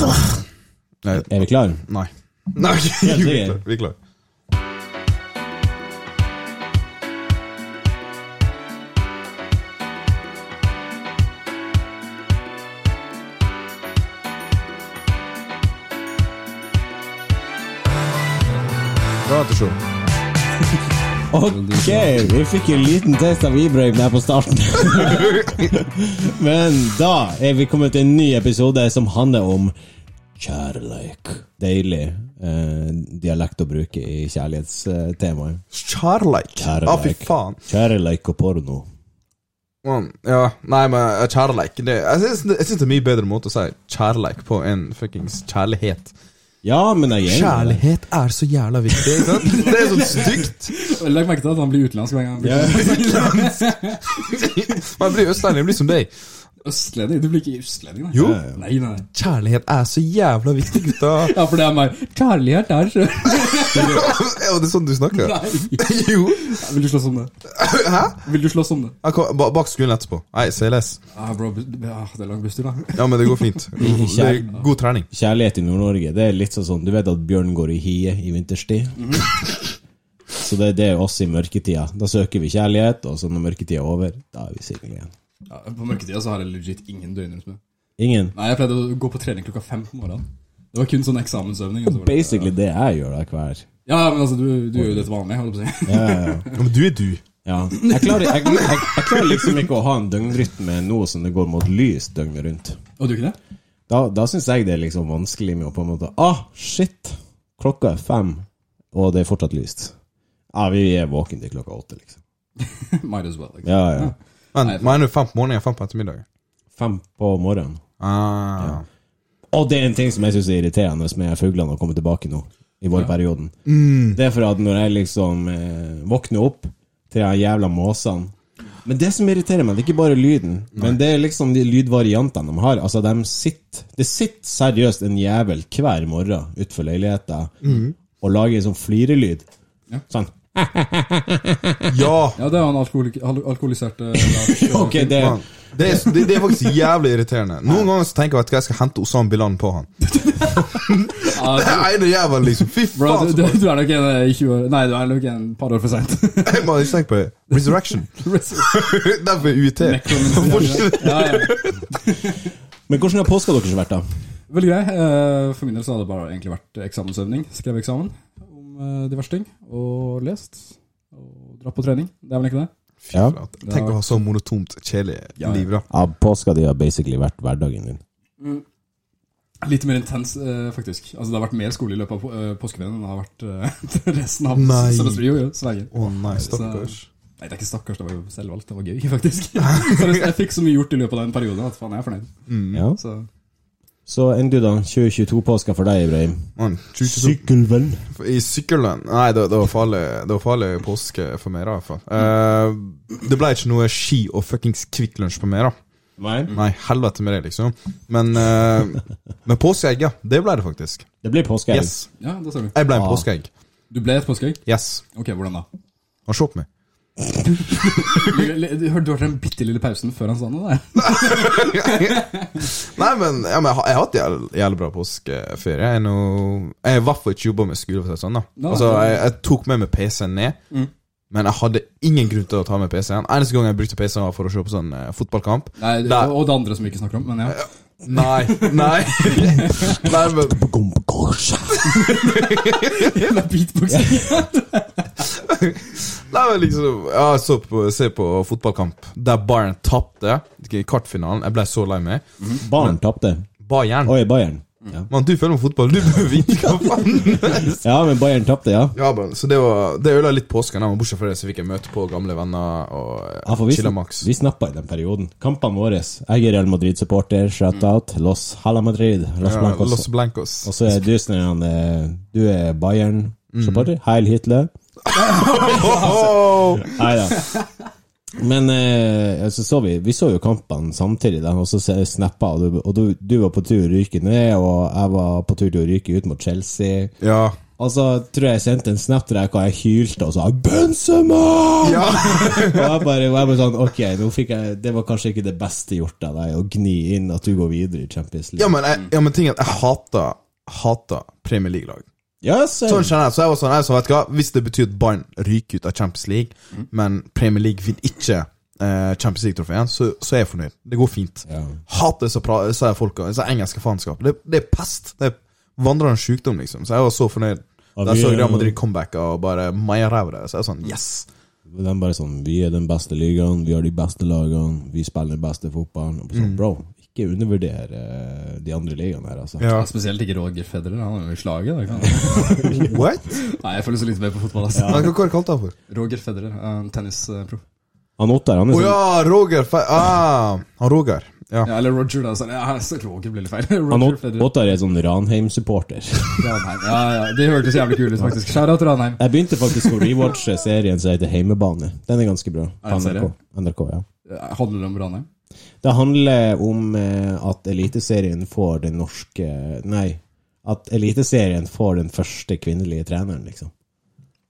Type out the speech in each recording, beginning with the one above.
Nei. Er vi klare? Nei. Nei, vi er sikker? klar. Vi er klar. Bra til show. Ok, vi fikk en liten test av Ibrahim der på starten. Men da er vi kommet til en ny episode som handler om kjærleik. Deilig eh, dialekt å bruke i kjærlighetstemaet. Kjærleik. Å, fy faen. Kjærleik og porno. Man, ja, nei, men eh, kjærleik det, Jeg syns jeg syns det er mye bedre måte å si kjærleik på enn fuckings kjærlighet. Ja, men jeg er. Kjærlighet er så jævla viktig. Ikke sant? Det er sånn stygt. Legg merke til at han blir utenlandsk hver gang. han blir Man blir østlending, blir som deg. Østlending? Du blir ikke østlending, da? Jo. Nei, nei, nei. Kjærlighet er så jævla viktig, gutta. Ja, for det er meg. Kjærlighet er så Er det sånn du snakker. Nei. Jo. Vil du slåss om det? Hæ? Vil du slåss om det? Ba- Bak skolen etterpå. Nei, CLS. Ah, bro, ja, det er lang busstur, da. Ja, men det går fint. Det er god trening. Kjærlighet i Nord-Norge, det er litt sånn Du vet at bjørn går i hie i vinterstid? Så det, det er oss i mørketida. Da søker vi kjærlighet, og så når mørketida er over, da er vi single igjen. Ja, på mørketida så har jeg legit ingen døgnrytme. Ingen. Nei, jeg pleide å gå på trening klokka fem på morgenen. Det var kun sånn eksamensøvning. så Basically det- Basically det jeg gjør da hver. Ja, men altså, du, du gjør jo det til vanlig, holdt jeg på å si. Ja, ja, ja. Ja, men du er du. ja. Jeg, klarer, jeg, jeg, jeg klarer liksom ikke å ha en døgnrytme nå som det går mot lys døgnet rundt. Og du ikke det? Da, da syns jeg det er liksom vanskelig med å på en måte Ah, shit! Klokka er fem, og det er fortsatt lyst. Ja, vi er våkne til klokka åtte, liksom. Might as well. Liksom. Ja, ja. Men Nei, mener du fem på morgenen og fem på ettermiddagen? Fem på morgenen. Ah. Og det er en ting som jeg syns er irriterende med fuglene å komme tilbake nå, i vårperioden. Mm. Det er for at når jeg liksom eh, våkner opp til de jævla måsene Men det som irriterer meg, det er ikke bare lyden, men det er liksom de lydvariantene de har. Altså, de sitter Det sitter seriøst en jævel hver morgen utenfor leiligheten og lager en sånn flirelyd. Ja. Sånn. Ja! Ja, det er han alkoholik alkoholiserte okay, det det, er, det, det er faktisk jævlig irriterende. Noen ganger så tenker jeg at jeg skal hente Osam Bilan på han. Det er ene jævelen, liksom. Fy Bro, faen! du, du, du er nok en eh, i 20 år Nei, du er nok en par år for seint. Jeg må ikke tenke på det. Resurrection. Derfor er UiT. ja, ja. Men hvordan har påska deres vært, da? Veldig grei. Eh, For min del så hadde det bare egentlig vært eksamensøvning. Skrevet eksamen eh, diverse ting. Og lest. Og dratt på trening. Det er vel ikke det? Fy Ja. flate. Tenk å ha så monotont, kjedelig Ja, ja. liv, da. Ja, påska di har basically vært hverdagen din. Litt mer intens, eh, faktisk. Altså Det har vært mer skole i løpet av på- eh, påskeferien enn det har vært eh, resten av Nei. semesteret. Jo, jo, Sverger. Å nei, stakkars. Nei, det er ikke stakkars, det var jo selvvalgt. Det var gøy, faktisk. Jeg fikk så mye gjort i løpet av den perioden at faen, jeg er fornøyd. Mm. Ja. Så Så endte du, da? 2022-påska for deg, Ibrahim? Man, 2022 Sykkelvenn. I sykkelen Nei, det, det, var farlig Det var farlig påske for meg, da, For. Uh. Eh, det ble ikke noe ski og fuckings Kvikk Lunsj på meg, da. Nei. Nei, helvete med det, liksom. Men, uh, men påskeegg, ja. Det ble det faktisk. 'Det ble påskeegg. Yes. ja, det ser du. Jeg ble en Ah. påskeegg. Du ble et påskeegg? Yes. Ok, hvordan da? Og se på meg. Du hørte den bitte lille pausen før han sa noe der? Nei, men, ja, men jeg, har, hatt jævlig, jævlig bra påskeferie. Jeg, jeg har i hvert fall ikke jobba med skole. For sånn, da. Altså, jeg, jeg tok med meg PC-en ned, Mm. men jeg hadde ingen grunn til å ta med PC-en. Eneste gang jeg brukte PC-en, var for å se på sånn eh, fotballkamp. Nei, det, Der. og det andre som vi ikke snakker om, men ja. Nei, nei. nei, men Jævla beatboxing. Nei, men liksom Jeg så på, se på fotballkamp der Bayern tapte i kvartfinalen. Jeg ble så lei meg. Bayern tapte. Bayern. Oi, Bayern. Ja. Man, du følger med fotball, du bør vite hva faen ja, men Bayern tapte, ja. Ja, men, Så det var Det ødela litt påsken. men Bortsett fra det så fikk jeg møte på gamle venner og ja for vi, chilla maks. vi snappa i den perioden. Kampene våre. Jeg er Real Madrid-supporter. Shout-out. Los Hala Madrid. Los Ja, Blancos. Los Blancos. Og så er du sånn Du er Bayern-supporter. Mm. Heil Hitler. Nei da. Men eh, så, så vi, vi så jo kampene samtidig, og så snappa, og, du, og du, du var på tur å ryke ned, og jeg var på tur til å ryke ut mot Chelsea. Ja. Og så tror jeg jeg sendte en snap til deg hvor jeg hylte og sa 'Benzema!' Ja. og jeg bare, bare sånn Ok, jeg Det var kanskje ikke det beste gjort av deg å gni inn at du går videre i Champions League. ja, men, jeg, ja, men ting er at jeg hater, hater Premier League-lag. Ja, så, Sånn jeg. Så jeg var sånn, jeg så vet du hva, Hvis det betyr at Bayern ryker ut av Champions League, men Premier League vinner ikke eh, Champions League-trofeet, så, så er jeg fornøyd. Det går fint. Ja. Hater disse disse folka, disse engelske faenskap. Det, det er pest. Det er vandrende sjukdom, liksom. Så jeg var så fornøyd. Ja, Da vi så er- Real Madrid comeback og bare maia ræva Så jeg var sånn, yes! De er bare sånn Vi er den beste ligaen, vi har de beste lagene, vi spiller den beste fotballen. Sånn, Bro, ikke undervurder eh, de andre ligaene her, altså. Ja. Spesielt ikke Roger Federer. Han er jo i slaget. Da? What? Nei, jeg føler så lite mer på fotball. Altså. Ja. Hva kalte han for? Roger Federer, eh, tennisproff. Han Ottar, han er sånn ja, Roger Fe ah, Han Roger. Ja. Ja, eller Roger, da. Så, ja, så Roger blir litt feil. han Roger. Ottar er sånn Ranheim-supporter. Ranheim. Ja, ja, det hørtes jævlig kult ut, faktisk. Shout-out Ranheim. Jeg begynte faktisk å rewatche serien som heter Heimebane. Den er ganske bra. Er? NRK, NRK, ja. Eh, Handler det om Ranheim? Det handler om eh, at Eliteserien får den norske Nei, at Eliteserien får den første kvinnelige treneren, liksom.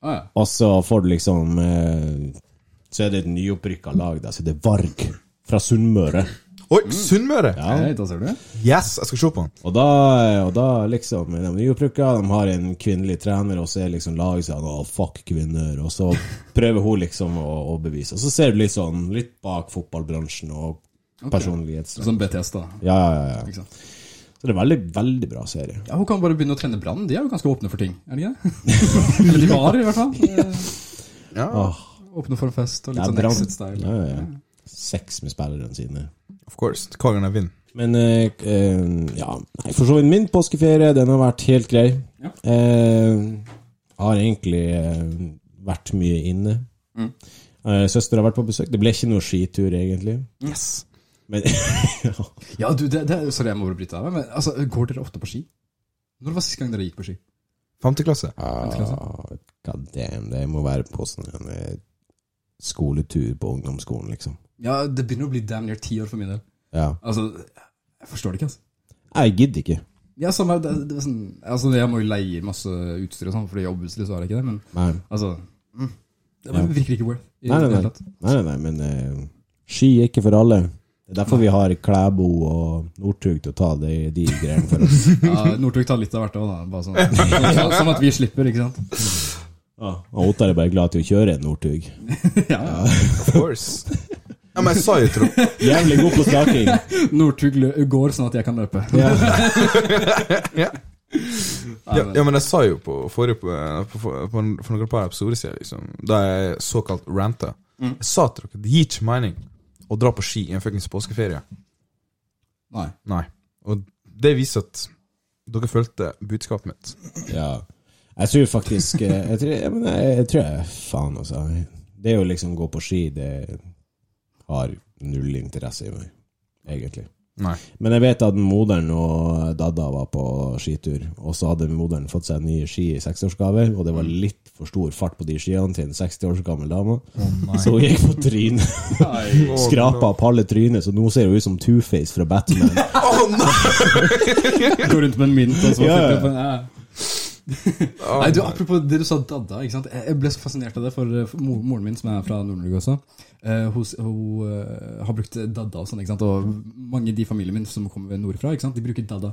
Ah, ja. Og så får du liksom eh, Så er det et nyopprykka lag, da, så det er Varg fra Sunnmøre. Oi, Sunnmøre! Ja. Hei, da ser du. Yes, jeg skal se på han. Og da, og da liksom De er nyopprykka, de har en kvinnelig trener, og så er liksom laget sånn Å, fuck kvinner. Og så prøver hun liksom å, å bevise. Og så ser du litt sånn litt bak fotballbransjen og personlighets... Som BTS, da. Ja, ja, ja. Så det er veldig, veldig bra serie. Ja, Hun kan bare begynne å trene Brann. De er jo ganske åpne for ting, er de ikke det? Eller de var, i hvert fall. Ja. Åh, Åpne for fest og litt er sånn. Exit-style. Ja, ja, ja. Sex med spillerne sine. Of course. Kagerne vinner. Men eh, eh, ja, nei, for så vidt min påskeferie, den har vært helt grei. Ja. Eh, har egentlig eh, vært mye inne. Mm. Eh, Søster har vært på besøk. Det ble ikke noe skitur, egentlig. Yes. Men ja. Ja, du, det, det, sorry, jeg må bare bryte av. Men altså, går dere ofte på ski? Når var sist gang dere gikk på ski? Femte klasse. Ah, God damn, det må være på sånn en eh, skoletur på ungdomsskolen, liksom. Ja, det begynner å bli damn near ti år for min del. Ja. Altså, jeg forstår det ikke, altså. Jeg gidder ikke. Ja, samme, det, det var sånn, altså, jeg må jo leie masse utstyr og sånn, fordi obviously så har jeg ikke det, men Nei, altså mm, Det Ja. virker ikke worth. i nei, nei, nei, nei, nei, nei men uh, ski er ikke for alle. Det er derfor vi har Klæbo og Northug til å ta de, de greiene for oss. Ja, Northug tar litt av hvert òg, da. Bare sånn, sånn, sånn at vi slipper, ikke sant. Ja, Og Ottar er bare glad til å kjøre en Northug. Ja, ja. Of course. Ja, men jeg sa jo tro. Jævlig god på staking. Northug går sånn at jeg kan løpe. Ja. ja. Ja, ja, men jeg sa jo på forrige på, på, på, noen par episoder siden, liksom, da jeg såkalt ranta Mm. Jeg sa til dere det gir ikke mening å dra på ski i en fuckings påskeferie. Nei. Nei. Og det viser at dere fulgte budskapet mitt. ja. Jeg tror faktisk eh, Jeg tror, jeg, jeg, jeg tror jeg Faen, altså. Det å liksom gå på ski, det har null interesse i meg, egentlig. Nei. Men jeg vet at moderen og Dadda var på skitur, og så hadde moderen fått seg nye ski i 60-årsgave, og det var litt for stor fart på de skiene til en 60 års gammel dame. Så hun gikk på trynet. Skrapa opp halve trynet, så nå ser hun ut som Two-Face fra Batman. oh, nei! Går rundt med en mynt og så Ja, Nei, du, Apropos det du sa Dadda. ikke sant? Jeg ble så fascinert av det, for, eh, for moren min, som er fra Nord-Norge også, eh, hun, hun eh, har brukt Dadda og sånn. ikke sant? Og mange i de familiene mine som kommer nordfra, ikke sant? de bruker Dadda.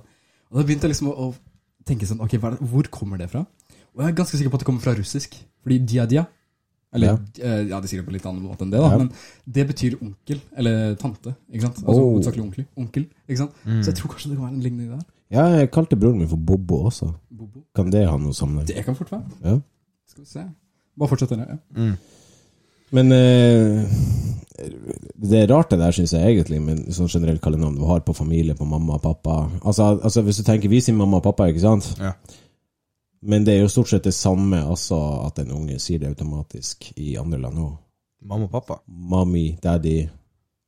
Og da begynte jeg liksom å, å tenke sånn Ok, det, hvor kommer det fra? Og jeg er ganske sikker på at det kommer fra russisk. Fordi dia-dia Eller, ja. ja, det sier det på litt annen måte enn det, da. Ja. Men det betyr onkel. Eller tante. ikke sant? Altså Oh. Hovedsakelig onkel. onkel ikke sant? Så jeg tror kanskje det kan være en lignende der. Ja, jeg kalte broren min for Bobo også. Bobo. Kan det ha noe sammenheng? Det kan fort være. Ja. Skal vi se. Bare fortsett. den, Ja. Men eh, det er rart det der, syns jeg egentlig, med sånn generelt kallenavn du har på familie, på mamma og pappa. Altså, altså Hvis du tenker vi sier mamma og pappa, ikke sant? Ja. Men det er jo stort sett det samme, altså at en unge sier det automatisk i andre land òg. Mamma og pappa. Mommy, daddy,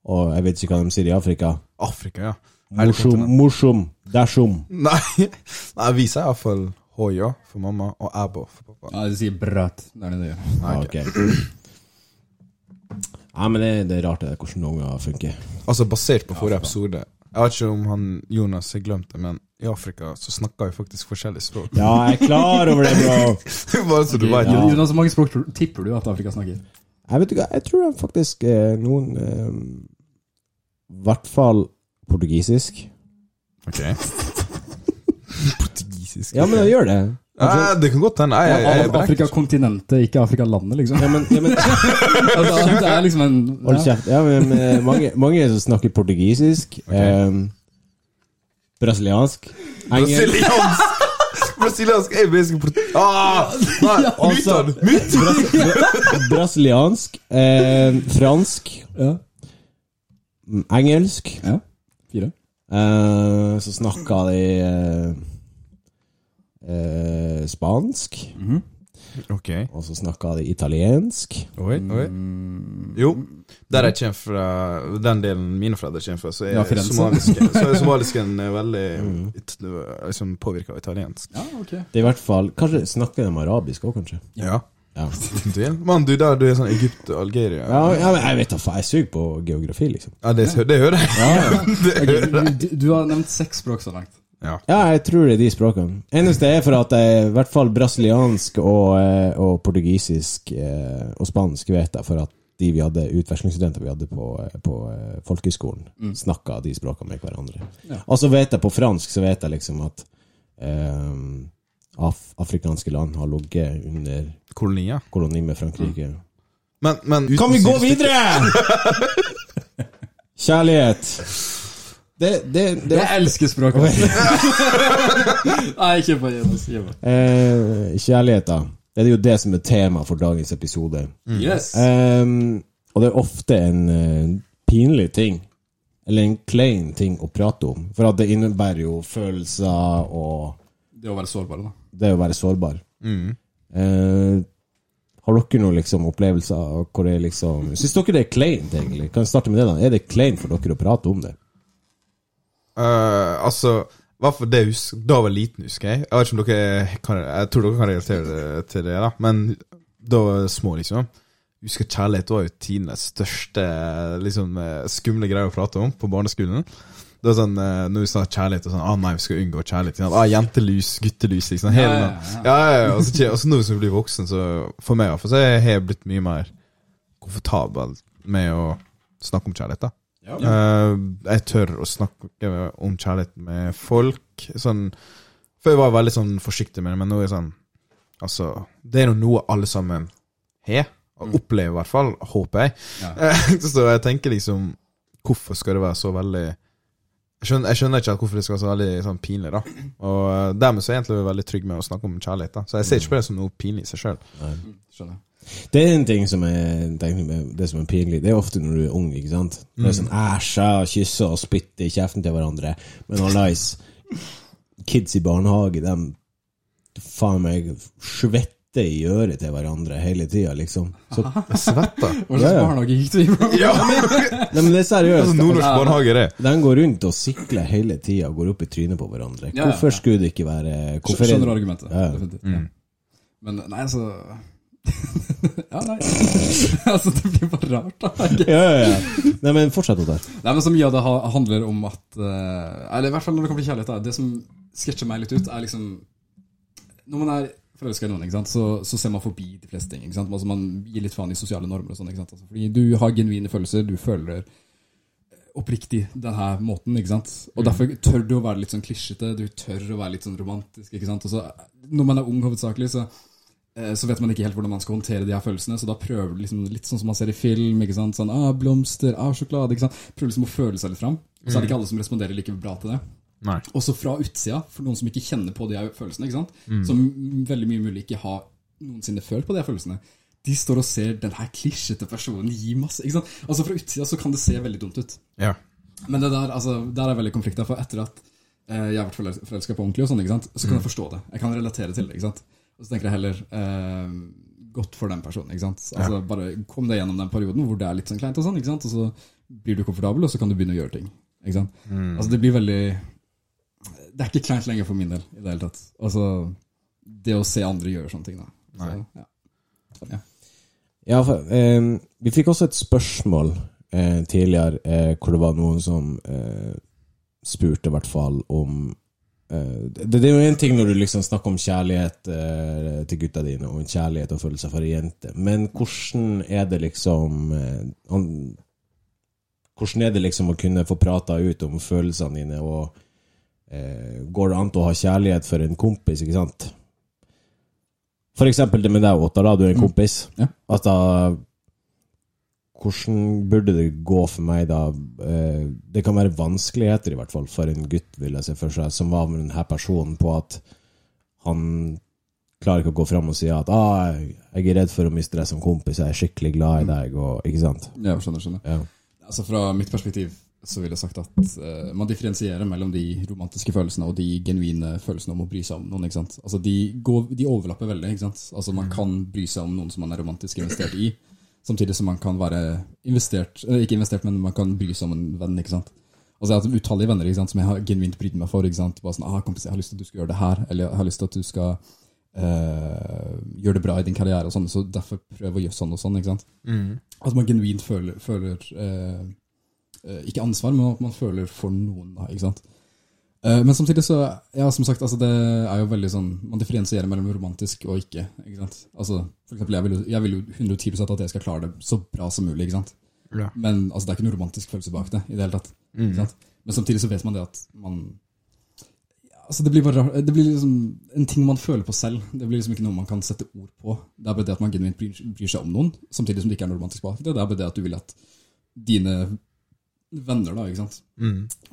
og jeg vet ikke hva de sier i Afrika. Afrika, ja. Morsom, morsom, dersom. Nei, Nei vi sier iallfall hoia for mamma og Abo for pappa. Ja, de sier brat. Det er det de gjør. Nei, okay. ok. ok. Ja, men det, det er rart det hvordan hvordan unger funker. Altså basert på forrige episode. Jeg vet ikke om han Jonas har glemt det, men i Afrika så snakker vi faktisk forskjellige språk. Ja, jeg er klar over det, bro. Bare så du Ok, vet. Jo- Jonas, hvor mange språk tipper du at Afrika snakker? Jeg vet ikke, jeg tror faktisk eh, noen eh, I hvert fall portugisisk. Ok. Portugisisk. Ja, men jeg gjør det. Ja, det kan godt hende. Jeg, jeg, Afrikakontinentet, ikke Afrikalandet, liksom. Ja, men, ja, men Altså, det er liksom en Hold ja. kjeft. Ja, men eh, mange, mange som snakker portugisisk. Eh, brasiliansk. Engelsk. Brasiliansk! Brasiliansk er basic protein. Ah, nei, Altså, myton! brasiliansk. Eh, fransk. Ja. mm, Engelsk. ja. Fire. Eh, så snakka de eh, eh, spansk. Ok. Og så snakka de italiensk. Oi, oi. Jo, der jeg kommer fra, den delen mine foreldre kommer fra, så er Ja, somalisken, så er somalisken eh, veldig it, liksom påvirka av italiensk. Ja, ok. Det er i hvert fall Kanskje snakker de arabisk òg, kanskje? Ja. Ja. Mann, du der, du er sånn Egypt og Algeria. Ja, ja, men jeg vet da faen, jeg suger på geografi, liksom. Ja, det, det hører jeg. Ok, du, du har nevnt seks språk så langt. Ja. Ja, jeg tror det er de språkene. Eneste er for at jeg, i hvert fall brasiliansk og, eh, og portugisisk eh, og spansk vet jeg for at de vi hadde, utvekslingsstudenter vi hadde på, eh, på folkehøyskolen, mm. snakka de språkene med hverandre. Ja. Og så vet jeg på fransk så vet jeg liksom at um, af afrikanske land har ligget under Kolonier. koloni med Frankrike. Men, men Kan vi gå videre?! Kjærlighet. Det, det, det Jeg elsker språket! Nei, ikke på Jonas. Eh, Kjærlighet, da. Det er jo det som er tema for dagens episode. Yes. Ehm, og det er ofte en uh, pinlig ting, eller en klein ting å prate om. For at det innebærer jo følelser og Det å være sårbar, da. det å være sårbar. Mm. Eh, har dere noen liksom, opplevelser hvor det liksom Syns dere det er kleint, egentlig? Kan jeg starte med det, da? Er det kleint for dere å prate om det? Eh, altså, hvert fall det husker, da jeg var liten, husker jeg. Jeg vet ikke om dere kan, Jeg tror dere kan relatere det til det, da. Men da var jeg små, liksom. Jeg husker kjærlighet var jo tidenes største liksom, eh, skumle greie å prate om på barneskolen. Det var sånn, eh, Når vi snakket kjærlighet, og sånn ah, nei, vi skal unngå kjærlighet. Sånn, ah, jentelys, guttelys, liksom. Hele, Ja, ja, ja, ja, ja. Og så, og så nå som vi blir voksen, så for meg i hvert fall, så har jeg blitt mye mer komfortabel med å snakke om kjærlighet. da Eh, jeg tør å snakke om kjærlighet med folk. Sånn Før var jeg veldig sånn forsiktig med det, men nå er jeg sånn Altså, det er noe alle sammen har, og opplever i hvert fall, håper jeg. Ja. så jeg tenker liksom Hvorfor skal det være så veldig jeg skjønner, jeg skjønner ikke hvorfor det skal være så veldig sånn pinlig. da Og eh, Dermed så er jeg egentlig veldig trygg med å snakke om kjærlighet. da Så jeg ser ikke på det som noe pinlig i seg sjøl. Det er en ting som er, med det som er pinlig. Det er ofte når du er ung. ikke sant? Det er sånn æsja, kysse og spytte i kjeften til hverandre. Men hallais, kids i barnehage, de faen meg svetter i øret til hverandre hele tida, liksom. Så, Svetta. Hva slags Ja, ja. barnehage gikk du i? Ja! nei, men det er seriøst. Nordnorsk barnehage, det. De går rundt og sikler hele tida går opp i trynet på hverandre. Ja, ja, Hvorfor skulle det ikke være hvorfor er Skjønner argumentet. Ja. definitivt. Mm. Men nei, altså Ja, nei. altså, det blir bare rart, da. Ja, ja, ja. Nei, men fortsett der. Nei, men så mye av det handler om at eh, Eller i hvert fall når det kommer til kjærlighet. Da, det som sketsjer meg litt ut, er liksom Når man er forelska i noen, ikke sant, så, så ser man forbi de fleste ting. Ikke sant? Altså, man gir litt faen i sosiale normer og sånn. Ikke sant? Altså, fordi du har genuine følelser, du føler oppriktig denne måten, ikke sant. Og derfor tør du å være litt sånn klisjete, du tør å være litt sånn romantisk, ikke sant. Og så, når man er ung hovedsakelig, så så vet man ikke helt hvordan man skal håndtere de her følelsene, så da prøver du liksom litt sånn som man ser i film. ikke sant? Sånn, ah, Blomster, ah, sjokolade. ikke sant? Prøver liksom å føle seg litt fram. Så er det ikke alle som responderer like bra til det. Nei. Også fra utsida, for noen som ikke kjenner på de her følelsene. ikke sant? Som veldig mye mulig ikke har noensinne følt på de her følelsene. De står og ser den her klisjete personen gi masse ikke sant? Altså Fra utsida så kan det se veldig dumt ut. Ja. Men det der, altså, der er veldig konflikta, for etter at eh, jeg har vært forel- forelska på ordentlig, og sånn, ikke sant? så kan jeg forstå det. Jeg kan relatere til det. ikke sant? Og så tenker jeg heller eh, godt for den personen. ikke sant? Altså Bare kom deg gjennom den perioden hvor det er litt sånn kleint, og sånn, ikke sant? Og så blir du komfortabel, og så kan du begynne å gjøre ting. ikke sant? Altså Det blir veldig Det er ikke kleint lenger for min del i det hele tatt. Altså Det å se andre gjøre sånne ting, da. Så, ja. Ja, for, eh, vi fikk også et spørsmål eh, tidligere eh, hvor det var noen som eh, spurte i hvert fall om det, det er jo en ting når du liksom snakker om kjærlighet eh, til gutta dine, og en kjærlighet og følelser for ei jente, men hvordan er det liksom eh, an, Hvordan er det liksom å kunne få prata ut om følelsene dine, og eh, går det an å ha kjærlighet for en kompis, ikke sant? For eksempel det med deg, Ottar, da. Du er en kompis. Ja. At da Hvordan burde det gå for meg, da? Eh, Det kan være vanskeligheter, i hvert fall, for en gutt, vil jeg se for seg, som var med denne personen på at han klarer ikke å gå fram og si at ah, 'jeg er redd for å miste deg som kompis, jeg er skikkelig glad i deg', og ikke sant? Ja, skjønner, skjønner. Ja. Altså Fra mitt perspektiv så ville jeg sagt at uh, man differensierer mellom de romantiske følelsene og de genuine følelsene om å bry seg om noen. ikke sant? Altså De, går, de overlapper veldig. ikke sant? Altså Man kan bry seg om noen som man er romantisk investert i, samtidig som man kan være investert eller Ikke investert, men man kan bry seg om en venn. ikke sant? Altså Jeg har det utallige venner ikke sant, som jeg har genuint brydd meg for. ikke sant? Bare sånn, ah, kompis, jeg har lyst til at du skal gjøre det her, eller jeg har lyst til at du skal uh, gjøre det bra i din karriere, og sånn, så derfor prøv å gjøre sånn og sånn. ikke sant? At man genuint føler, føler eh, Ikke ansvar, men at man føler for noen. da, ikke sant? Eh, men samtidig så, ja, som sagt, altså det er jo veldig sånn Man differensierer mellom romantisk og ikke. ikke sant? Altså, for eksempel, jeg vil, jeg vil jo 110 at jeg skal klare det så bra som mulig. ikke sant? Ja. Men altså, det er ikke noe romantisk følelse bak det. i det hele tatt. Ikke sant? Men samtidig så vet man det at man ja, altså det blir bare det blir liksom en ting man føler på selv. Det blir liksom ikke noe man kan sette ord på. Det er bare det at man genuint bryr, bryr seg om noen, samtidig som det ikke er noe romantisk bak det. Det er bare det at du vil at dine venner da, ikke sant,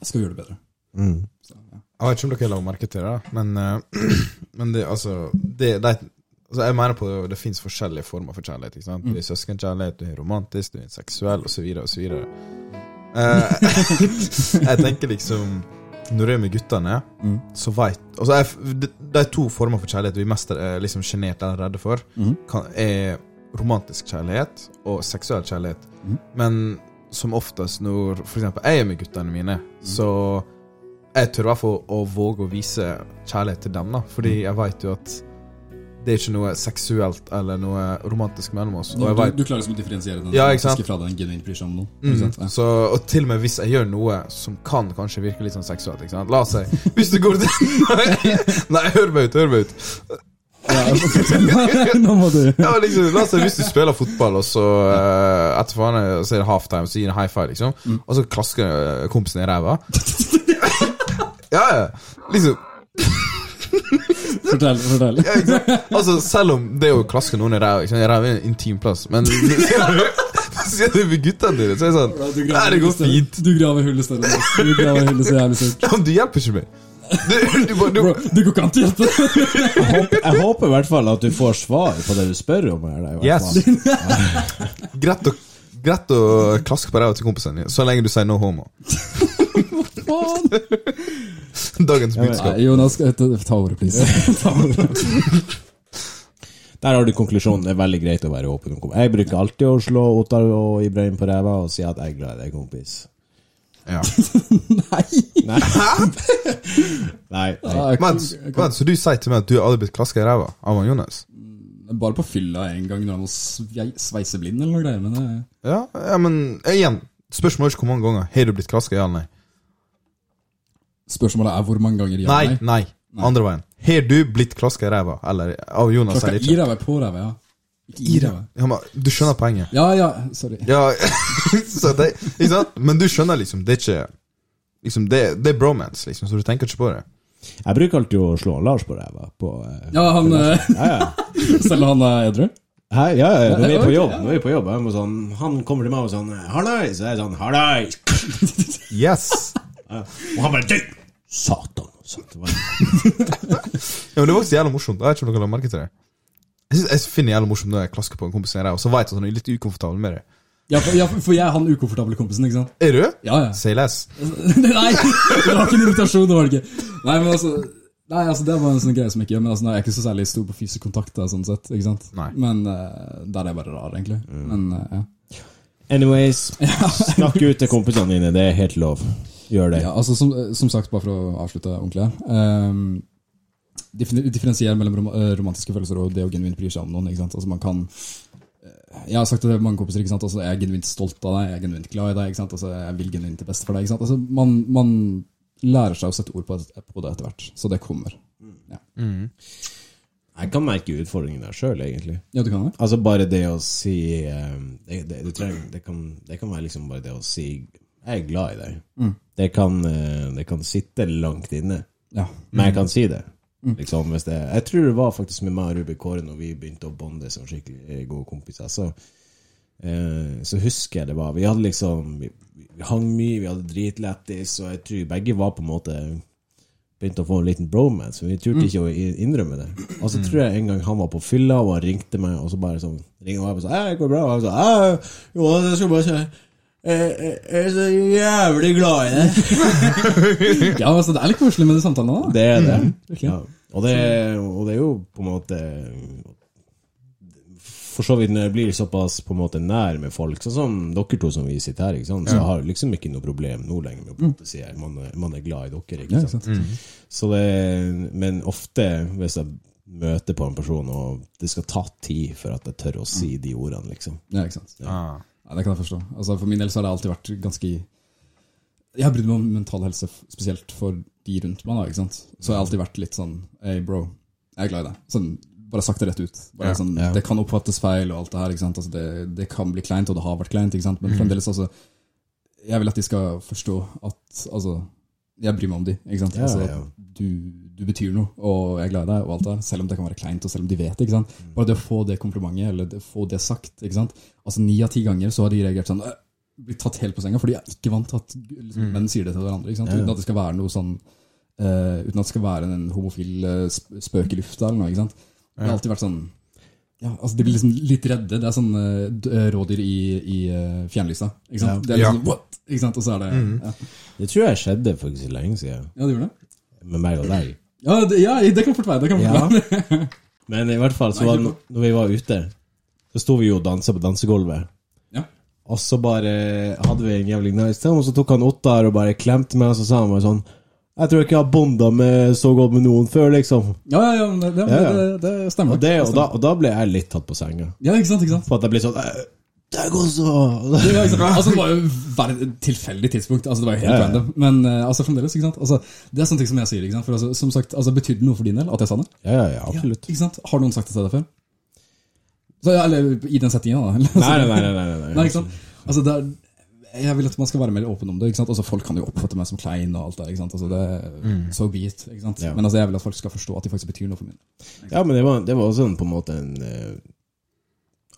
skal gjøre det bedre. Mm. Så, ja. Jeg vet ikke om dere la merke til det, men, eh, men det, altså, det, det, altså Jeg mener på det, det fins forskjellige former for kjærlighet. Ikke sant? Du er søskenkjærlighet, du er romantisk, du er seksuell, osv. osv. Uh, jeg tenker liksom Når du er med guttene, Mm. så veit altså jeg, det, det er to former for kjærlighet vi mest er liksom sjenert eller redde for. mm. Kan, er romantisk kjærlighet og seksuell kjærlighet. Mm. Men som oftest når eksempel jeg er med guttene mine, så jeg tør i hvert fall å våge å vise kjærlighet til dem, da. Fordi jeg veit jo at det er ikke noe seksuelt eller noe romantisk mellom oss. Du, vet, du klarer liksom å differensiere den Ja, fra den genuint bryr seg om noe. Mm? Ja. så, og til og med hvis jeg gjør noe som kan kanskje virke litt sånn seksuelt ikke sant? La oss si Hvis du går til Nei, hør meg ut, hør meg ut. Nå må du Ja, liksom, la oss si Hvis du spiller fotball, og så uh, etter faen så er det halftime, så gir du high five, liksom, og så klasker kompisen i ræva Ja, ja. Liksom Fortell. fortell. Ja, ikke sant? Altså, selv om det å klaske noen i ræva ikke er en intim plass, men sier du med guttene dine, så er det sånn Du Nei, det går fint. Du graver hullet større. Du graver hullet så jævlig stort. Ja, men du hjelper ikke meg. Du, du, du, du, Bro, du går ikke an til å hjelpe. Jeg, håper, jeg håper i hvert fall at du får svar på det du spør om. Eller, i hvert Yes. fall. greit, å, greit å klaske på ræva til kompisene dine, så lenge du sier no homo. Dagens budskap. Jonas, ta ordet, please. Ta ordet. Der har du konklusjonen. Det er veldig greit å være åpen om kompis. Jeg bruker alltid å slå Ottar og Ibrahim på ræva og si at jeg er glad i deg, kompis. Ja. Nei. Nei. Nei. nei. Men, men, så du sier til meg at du har aldri blitt klaska i ræva av Jonas? Bare på fylla en gang når han var svei- sveiseblind eller noe greier. Men det, Ja, ja men igjen, spørsmålet er ikke hvor mange ganger. Har du blitt klaska, i eller nei? Spørsmålet er hvor mange ganger ja Nei, nei. Andre veien. Har du blitt klaska i ræva? Eller av Jonas Klokka i ræva, på ræva, ja. Ikke i ræva. Ja, men, du skjønner poenget? Ja, ja, sorry. Ja, så det, ikke sant? Men du skjønner liksom, det er ikke liksom, det, det er bromance, liksom, så du tenker ikke på det. Jeg bruker alltid å slå Lars på ræva. På, eh, Ja, han eh, ja, ja. Selv om han er edru? Hæ? ja, ja, når vi er på jobb, når vi er på jobb jeg må sånn, Han kommer til meg og sånn 'Hallais!' Så er jeg sånn 'Hallais!' Yes! Ja. Og han bare 'Du, satan!' Det var, Ja, men det var også jævlig morsomt. Jeg vet ikke om dere la merke til det. Jeg, synes, jeg finner det jævlig morsomt når jeg klasker på en kompis og så vet jeg at han er litt ukomfortabel med det. Ja, for, ja, for jeg er han ukomfortable kompisen, ikke sant? Er du? Ja, ja. Say less. Nei, det var ikke en invitasjon, det var det ikke. Nei, men altså Nei, altså Det var en sånn greie som jeg ikke gjør. Men altså, Jeg er ikke så særlig stor på fysisk kontakt. sånn sett, ikke sant? Nei. Men uh, der er jeg bare rar, egentlig. Men uh, ja. Anyways, snakk ut til kompisene dine. Det er helt lov. Gjør det. ja altså som, som sagt, bare for å avslutte ordentlig um, Differensiere mellom rom eh, romantiske følelser og det å genuint bry seg om noen. ikke sant? Altså Man kan eh, Jeg har sagt det til mange kompiser, ikke sant? Altså, jeg er genuint stolt av deg, jeg er genuint glad i deg. Ikke sant? Altså, jeg vil genuint det beste for deg. Ikke sant? Altså, man, man lærer seg å sette ord på, det- på det etter hvert, så det kommer. Ja, Jeg kan merke utfordringen der sjøl, egentlig. ja du kan det? Altså bare det å si eh, det, det, trenger, det, kan, det kan være liksom bare det å si 'jeg er glad i deg'. Det, kan, eh, det kan sitte langt inne, Ja. men jeg kan si det. Liksom, hvis det jeg tror det var faktisk med meg og Ruby Kåre når vi begynte å bonde som skikkelig gode kompiser. Så, eh, så husker jeg det var Vi hadde liksom Vi, vi hang mye, vi hadde dritlættis, og jeg tror begge var på en måte begynte å få en liten bromance, men vi turte ikke å innrømme det. Og så tror jeg en gang han var på fylla, og han ringte meg, og så bare sånn ringer meg og sa 'Hei, går det bra?' Og jeg sa 'Hei, jo, det skal bare si jeg, jeg, jeg er så jævlig glad i deg'. Ja, altså, det er litt koselig med de samtalene da. Det er det. virkelig. Ja. Og, det og det er jo på en måte For så vidt når jeg blir såpass på en måte nær med folk, sånn som dere to som vi sitter her, ikke sant? så jeg har liksom ikke noe problem nå lenger med å på en måte si at man, man er glad i dere. Ja, Ikke sant? sant? Så det, men ofte hvis jeg møter på en person, og det skal ta tid for at jeg tør å si de ordene, liksom. Ja, ikke sant? Ah. Ja, det kan jeg forstå. Altså, for min del så har det alltid vært ganske Jeg har brydd meg om mental helse, spesielt for de rundt meg. da, ikke sant? Så jeg har alltid vært litt sånn Hey, bro, jeg er glad i deg. Sånn, bare sagt det rett ut. Bare Ja, sånn, ja. Det kan oppfattes feil, og alt det her. ikke sant? Altså, det, det kan bli kleint, og det har vært kleint. ikke sant? Men fremdeles, altså Jeg vil at de skal forstå at altså, jeg bryr meg om de. ikke sant? Ja, altså. Du, du betyr noe, og jeg er glad i deg, og alt det. Selv om det kan være kleint, og selv om de vet det. ikke sant? Bare det å få det komplimentet, eller det, få det sagt. ikke sant? Altså Ni av ti ganger så har de reagert sånn Blitt tatt helt på senga, for de er ikke vant til at liksom, menn sier det til hverandre. ikke sant? Uten at det skal være noe sånn uh, Uten at det skal være en homofil uh, spøk i lufta eller noe. ikke sant? Det har alltid vært sånn ja, altså De blir liksom litt redde. Det er sånn eh, rådyr i, i eh, fjernlysa. ikke sant? Det er Ja. liksom, what? Ikke sant? Og så er det ja. Det tror jeg skjedde faktisk lenge siden, ja, det gjorde det? med meg og deg. Ja, det, ja, det kan fort være. det kan fort Ja. være. Men i hvert fall, så var, når vi var ute, så sto vi jo og dansa på dansegulvet. Ja. Og så bare hadde vi en jævlig nice time, og så tok han Ottar og bare klemte meg, og så sa han bare sånn Jeg tror ikke jeg har bonda med så godt med noen før, liksom. Ja, ja, ja, det, det, Ja, ja. det, det stemmer. Og, det, og, da, og da ble jeg litt tatt på senga. Ja, ikke sant? ikke sant? For at jeg ble sånn «Eh, Det går så Ja? Altså, det var jo et tilfeldig tidspunkt. Altså, det var jo helt random. Men eh, altså, fremdeles, ikke sant? Altså, det er sånne ting som jeg sier. ikke sant? For altså, som sagt, altså, Betydde det noe for din del at jeg sa det? Ja, ja, ja, absolutt. Ikke sant? Har noen sagt det til deg før? Så, eller i den settingen, da? eller? Nei, nei, nei. nei, nei, nei. Nei, ikke sant? Altså, det er, jeg vil at man skal være mer åpen om det. Altså, Folk kan jo oppfatte meg som klein og alt der. Altså, det So be it. Ja. Men altså, jeg vil at folk skal forstå at de faktisk betyr noe for meg. Ja, men det var, det var også en, på en måte en uh,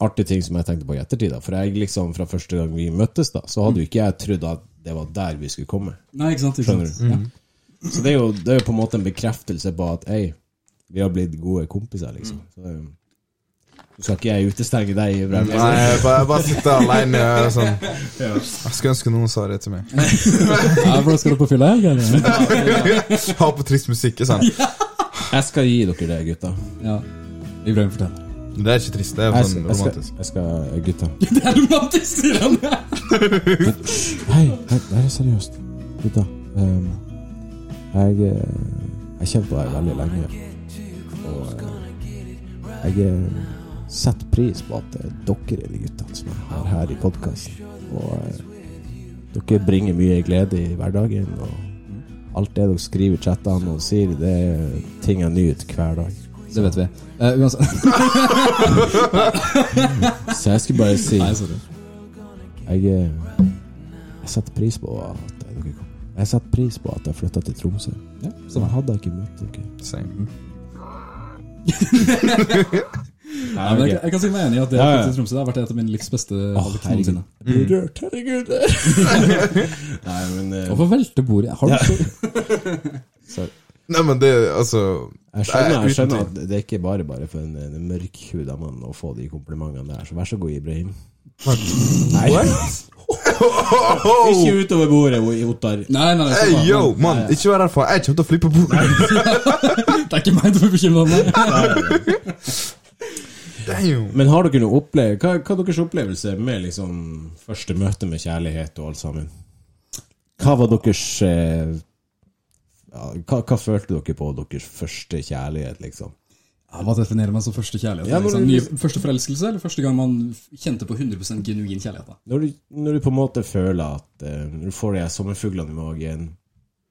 artig ting som jeg tenkte på i ettertid. da For jeg liksom fra første gang vi møttes, da så hadde jo ikke jeg trodd at det var der vi skulle komme. Nei, ikke sant? Ikke Skjønner sant? Ja. Så det er, jo, det er jo på en måte en bekreftelse på at Ei, vi har blitt gode kompiser, liksom. Så, um, skal ikke jeg utestenge deg, Ibrahim. Nei, jeg bare, jeg bare sitter alene og sånn. Jeg skulle ønske noen sa det til meg. Ja, da skal du på fylla? eller? Ha på trist musikk. Sånn. Jeg skal gi dere det, gutta. Ja. Ibrahim, fortell. Det er ikke trist, det er Jeg sånn jeg skal, romantisk. jeg skal Gutta. Det er romantisk, sier han! Hei, hei, det er seriøst. Gutta. Um, jeg eh, Jeg kjenner på deg veldig lenge. Og eh, jeg eh, setter pris på at det er dere er de guttene som jeg har her i podkasten. Og eh, dere bringer mye glede i hverdagen. Og alt det dere skriver i chattene og sier, det er ting jeg nyter hver dag. Det vet vi. Uh, uansett Så jeg skulle bare si Nei. Jeg, eh, jeg setter pris på at dere kom. Jeg setter pris på at jeg flytta til Tromsø. Ja, Så hadde jeg ikke møtt dere. Same. Nei, men jeg, jeg kan si meg enig i at det Ja, ja. Tromsø det har vært et av mine livs beste Åh, valg noensinne. Rørt, herregud. Nei, men eh, Hvorfor velter bordet? Har du så Sorry. Nei, men det Altså Jeg skjønner, jeg skjønner at det er ikke bare bare for en, en mørkhuda mann å få de komplimentene der, så vær så god, Ibrahim. Nei, ikke utover bordet, Ottar. Nei, nei, nei, Hey, yo, mann, ikke vær derfor. Jeg kommer til å flippe bordet. Det er ikke meg du får bekymra for. Damn. Men har dere noe opplevd hva, hva er deres opplevelse med liksom første møte med kjærlighet og alt sammen? Hva var deres eh, ja, hva, hva følte dere på deres første kjærlighet, liksom? Ja, Hva definerer man som første kjærlighet? Ja, liksom, nye, første forelskelse, eller første gang man kjente på 100% genuin kjærlighet? da? Når du, når du på en måte føler at Når du får de sommerfuglene i magen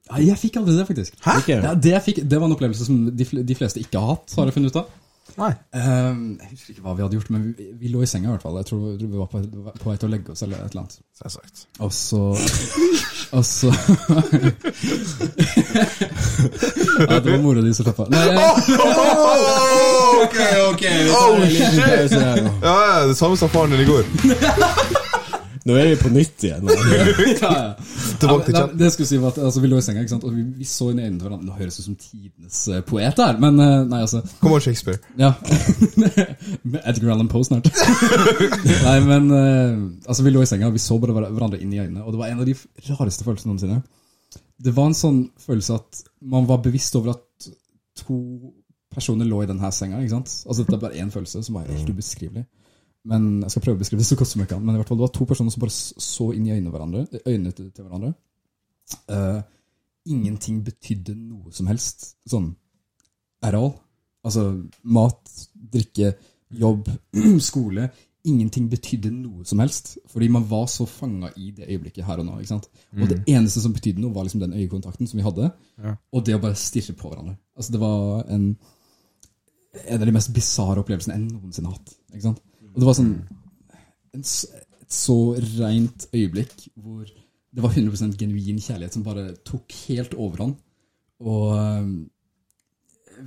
Ja, jeg fikk aldri det, faktisk. Hæ? Det, det, fikk, det var en opplevelse som de, de fleste ikke har hatt, har jeg funnet ut av. Nei. Ehm, jeg husker ikke hva vi hadde gjort, men vi, vi lå i senga i hvert fall. Jeg tror, vi var på, på vei til å legge oss eller et eller annet. Selvsagt. Og så Og så Ja, det var mora di som slappa av. Ok, ok. Oh, shit. Ja, ja, det samme som faren din i går. Nå er vi på nytt igjen. ja, ja. Tilbake til chat. det skulle si var at altså, Vi lå i senga, ikke sant? og vi, vi så inn i øynene til hverandre. Nå høres ut som tidenes eh, poet her, men eh, nei, altså Kom on, Shakespeare. Ja. Med Edgar Allan Poe snart. nei, men eh, altså, vi lå i senga, og vi så bare hverandre inn i øynene, og det var en av de rareste følelsene noensinne. Det var en sånn følelse at man var bevisst over at to personer lå i denne senga. ikke sant? Altså Dette er bare én følelse som var helt ubeskrivelig. Men Jeg skal prøve å beskrive det så godt som jeg kan. Men i hvert fall det var to personer som bare så inn i øynene, hverandre, øynene til, til hverandre. Uh, ingenting betydde noe som helst. Sånn at all. Altså mat, drikke, jobb, skole. Ingenting betydde noe som helst. Fordi man var så fanga i det øyeblikket her og nå. ikke sant? Og det eneste som betydde noe, var liksom den øyekontakten som vi hadde. Ja. Og det å bare stirre på hverandre. Altså Det var en en av de mest bisarre opplevelsene jeg noensinne har hatt. ikke sant? Og det var sånn en, et så rent øyeblikk hvor det var 100 genuin kjærlighet som bare tok helt overhånd. Og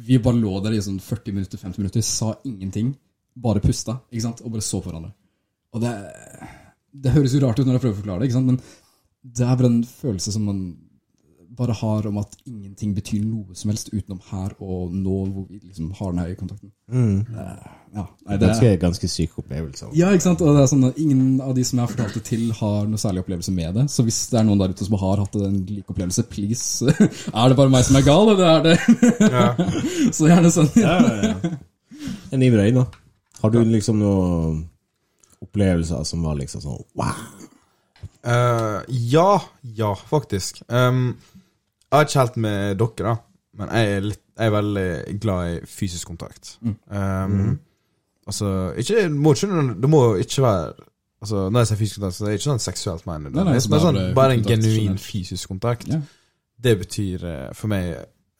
vi bare lå der i sånn 40 minutter, 50 minutter, sa ingenting. Bare pusta ikke sant? og bare så på hverandre. Og det, det høres jo rart ut når jeg prøver å forklare det, ikke sant? men det er bare en følelse som man bare har om at ingenting betyr noe som helst utenom her og nå, hvor vi liksom har den øyekontakten. Eh, Ja, nei, det er ganske syk opplevelse. ja, ikke sant? Og det er sånn at Ingen av de som jeg har fortalt det til, har noe særlig opplevelse med det. Så hvis det er noen der ute som har hatt en lik opplevelse, please Er det bare meg som er gal, eller er det Så gjerne sånn. Ja, ja, ja. En Ibrahim, da? Har du liksom noen opplevelser som var liksom sånn wow? Uh, ja, ja, faktisk. Um, jeg har ikke helt med dere, da. Men jeg er, litt, jeg er veldig glad i fysisk kontakt. Um, Altså, ikke, må ikke, det må ikke være Altså, Når jeg sier fysisk kontakt, så er det ikke sånn seksuelt, mener Nei, nei, men altså sånn, bare bare en genuin fysisk kontakt. Ja. Det betyr eh, for meg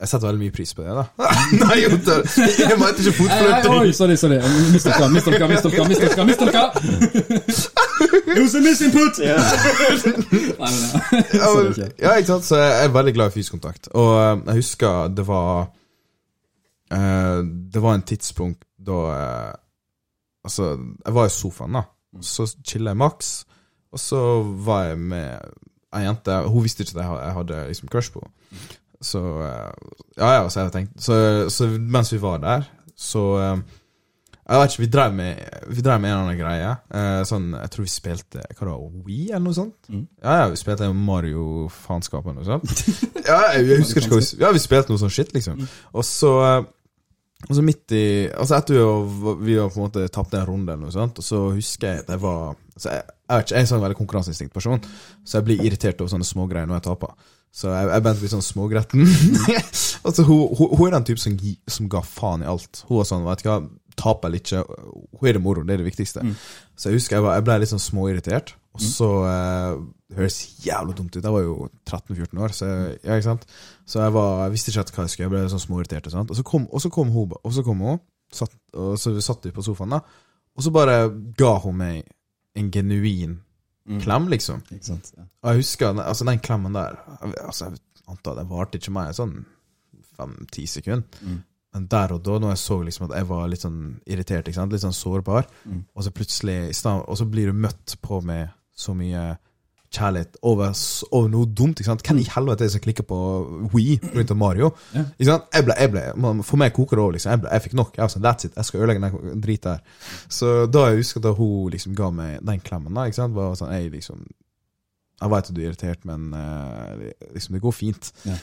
Jeg setter veldig mye pris på det, da. Nei, jo, jeg mente ikke fotfløyting. oi, sorry, sorry. Mistolka, mistolka, mistolka, mistolka. mistolka. It was a misinput! Nei, men ja. Ja, Sorry, ikke. ja, ikke sant? Så jeg er veldig glad i fysisk kontakt. Og eh, jeg husker det var uh, Det var en tidspunkt da uh, Altså, jeg var i sofaen, da. Så chilla jeg maks. Og så var jeg med ei jente. Hun visste ikke at jeg hadde liksom crush på henne. Så eh, Ja, ja, så jeg tenkte Så, så mens vi var der, så eh, jeg vet ikke, Vi drev med Vi drev med en eller annen greie. Eh, sånn, Jeg tror vi spilte Hva da, Wii, eller noe sånt? Mm. Ja, ja, vi spilte Mario-faenskap eller noe sånt. ja, jeg, husker ikke hva vi Ja, vi spilte noe sånn shit, liksom. Og så og så midt i Altså etter vi har, vi har på en måte tapt en runde, eller noe sånt, og så husker jeg at jeg var jeg, jeg er ikke en sånn veldig konkurranseinstinkt person, så jeg blir irritert over sånne smågreier når jeg taper. Så jeg, jeg begynte litt sånn smågretten. altså, hun, hun, hun er den typen som, som ga faen i alt. Hun var sånn, vet du hva, taper eller ikke, hun er det moro, det er det viktigste. Så jeg husker jeg, var, jeg ble litt sånn småirritert, og så eh, Det høres jævlig dumt ut. Jeg var jo 13-14 år, så jeg, ja, ikke sant. Så jeg, var, jeg visste ikke hva jeg skulle, jeg ble litt sånn småirritert. Og, sånt. og så kom, og så kom hun, og så kom hun satt, og så satt vi på sofaen, da. Og så bare ga hun meg en genuin klem, liksom. Ikke? Ja. Og jeg husker altså, den klemmen der altså, Jeg antar det varte ikke meg sånn fem-ti sekunder. Mm. Men der og da, når jeg så liksom at jeg var litt sånn irritert, litt sånn sårbar, Mm. og så plutselig Og så blir du møtt på med så mye kjærlighet over, over noe dumt. ikke sant? Hvem i helvete er det som klikker på Wii rundt Mario? Ja. Ikke sant? Jeg ble, jeg ble, for meg koker det over. liksom. Jeg, ble, jeg fikk nok. Jeg var sånn, That's it. Jeg skal ødelegge den driten her. Så da jeg husker da hun liksom ga meg den klemmen, da, ikke sant? var sånn, jeg liksom Jeg vet at du er irritert, men eh, liksom, det går fint. Ja.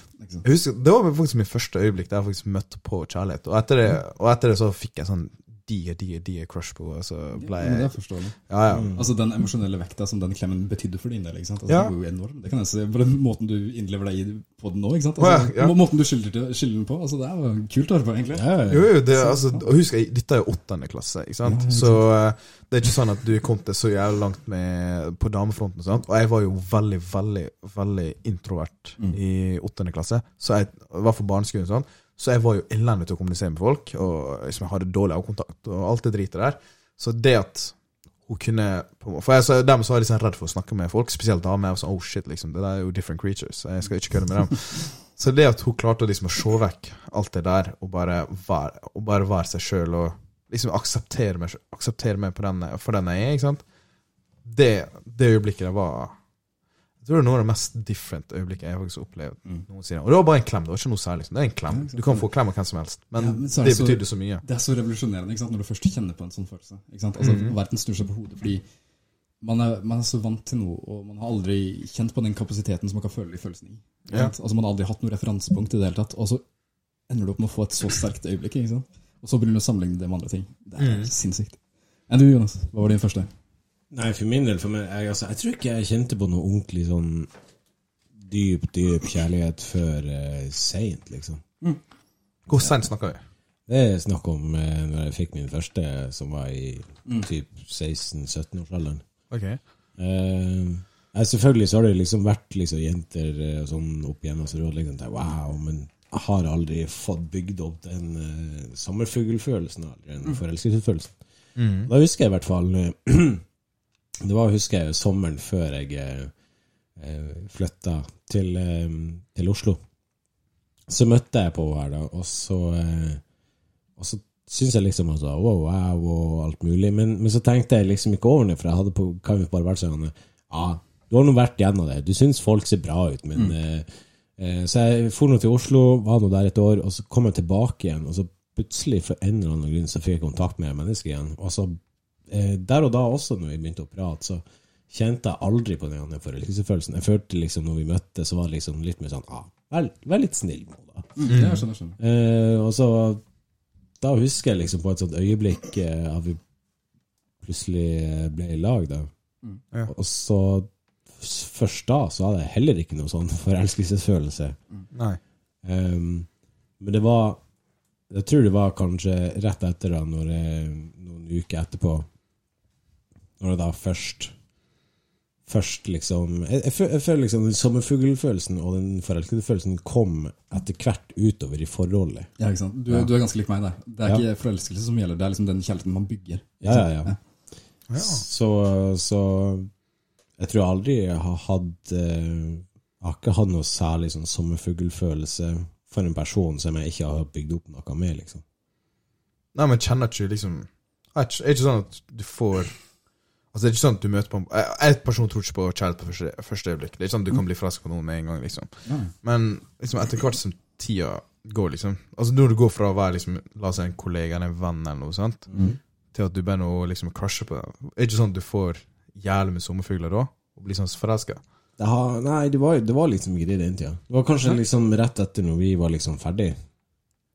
Husker, Det var faktisk mitt første øyeblikk der jeg faktisk møtte på kjærlighet. Og etter det, og etter det så fikk jeg sånn digger, de er crush på henne. Så ble Men det jeg er. Ja, ja. Altså Den emosjonelle vekta som den klemmen betydde for din del, ikke sant? Altså, Ja. det var jo enorm. Det kan jeg se på den måten du innlever deg i på den nå. ikke sant? Altså, ja, ja. Måten du skylder, skylder den på. Altså Det er jo kult å høre på, egentlig. Ja, ja. Jo, jo, det, altså, og husk, jeg- dette er jo åttende klasse, ikke sant? Ja, ikke så uh, det er ikke sånn at du er kommet så jævlig langt med, på damefronten. Sant? Og jeg var jo veldig, veldig veldig introvert Mm. i åttende klasse, så jeg, var for barneskolen. Sånn. Så jeg var jo elendig til å kommunisere med folk, og liksom, jeg hadde dårlig avkontakt og alt det dritet der. Så det at hun kunne For jeg, så, Dermed så var jeg liksom redd for å snakke med folk, spesielt damer. Jeg sånn, oh shit, liksom, det der er jo different creatures. Jeg skal ikke kødde med dem. Så det at hun klarte liksom å se vekk alt det der, og bare være, og bare være seg sjøl, og liksom akseptere meg, akseptere meg den, for den jeg er, ikke sant Det, det øyeblikket der var Jeg tror det er noe av det mest different øyeblikket jeg faktisk har opplevd Mm. noensinne. Og det var bare en klem. Det var ikke noe særlig. liksom. Det er en klem. Du kan få klem av hvem som helst. Men, Ja, men det det så- betydde så mye. Det er så revolusjonerende når du først kjenner på en sånn følelse. Altså, Mhm. Verden snur seg på hodet fordi man er, man er så vant til noe, og man har aldri kjent på den kapasiteten som man kan føle de følelsene i. Ja. Altså Man har aldri hatt noe referansepunkt i det hele tatt, og så ender du opp med å få et så sterkt øyeblikk. Og så begynner du å sammenligne det med andre ting. Det er mm. sinnssykt. Enn du, Jonas? Hva var din første? Nei, for min del, for meg, jeg, altså, jeg tror ikke jeg kjente på noe ordentlig sånn dyp, dyp kjærlighet før uh, seint, liksom. Hvor sent snakker vi? Det er snakk om eh, når jeg fikk min første, som var i typ 16-17-årsalderen. Okay. Eh, selvfølgelig så har det liksom vært liksom jenter eh, og sånn opp igjennom, så du har liksom tenkt wow, men jeg har aldri fått bygd opp den eh, sommerfuglfølelsen, den forelskelsesfølelsen. Mm. Da husker jeg i hvert fall eh, Det var husker jeg sommeren før jeg eh, flytta til, eh, til Oslo. Så møtte jeg på her, da, og så eh, Og så syntes jeg liksom altså, wow, wow og alt mulig, men, men så tenkte jeg liksom ikke over det, for jeg hadde på, kan jo bare vært sånn Ja, du har nå vært gjennom det. Du syns folk ser bra ut, men mm. eh, Så jeg for nå til Oslo, var nå der et år, og så kom jeg tilbake igjen, og så plutselig for en eller annen grunn så fikk jeg kontakt med mennesker igjen. Og så der og da også, når vi begynte å prate, så kjente jeg aldri på den forelskelsefølelsen. Jeg følte liksom når vi møttes, så var det liksom litt mer sånn ah, vær, vær litt snill nå, da. Mm. Ja, skjønner, skjønner. Eh, og så Da husker jeg liksom på et sånt øyeblikk eh, at vi plutselig eh, ble i lag, da. Mm. Ja. Og så Først da så hadde jeg heller ikke noe sånn forelskelsesfølelse. Nei. Um, men det var Jeg tror det var kanskje rett etter da, når jeg, noen uker etterpå Når det da først Først liksom Jeg, jeg, føler liksom den sommerfuglfølelsen og den forelskede følelsen kom etter hvert utover i forholdet. Ja, ikke sant? Du, Ja. du er ganske lik meg der. Det er Ja. ikke forelskelse som gjelder, det er liksom den kjærligheten man bygger. Ja, ja, ja. Ja. Så, så jeg tror aldri jeg har hatt eh, Jeg har ikke hatt noe særlig sånn sommerfuglfølelse for en person som jeg ikke har bygd opp noe med, liksom. Nei, men kjenner ikke liksom ikke, er ikke sånn at du får Altså, det er ikke sånn at du møter på Jeg, jeg personlig tror ikke på kjærlighet på første, første øyeblikk. Det er ikke sånn at du kan bli forelska på noen med en gang, liksom. Men liksom etter hvert som tida går, liksom Altså når du går fra å være liksom La oss si en kollega eller en venn eller noe sånt, Mm. til at du begynner å liksom crushe på dem Er det ikke sånn at du får jævlig med sommerfugler da? Og blir sånn forelska? Nei, det var, det var liksom det den tida. Det var kanskje liksom rett etter når vi var liksom ferdig.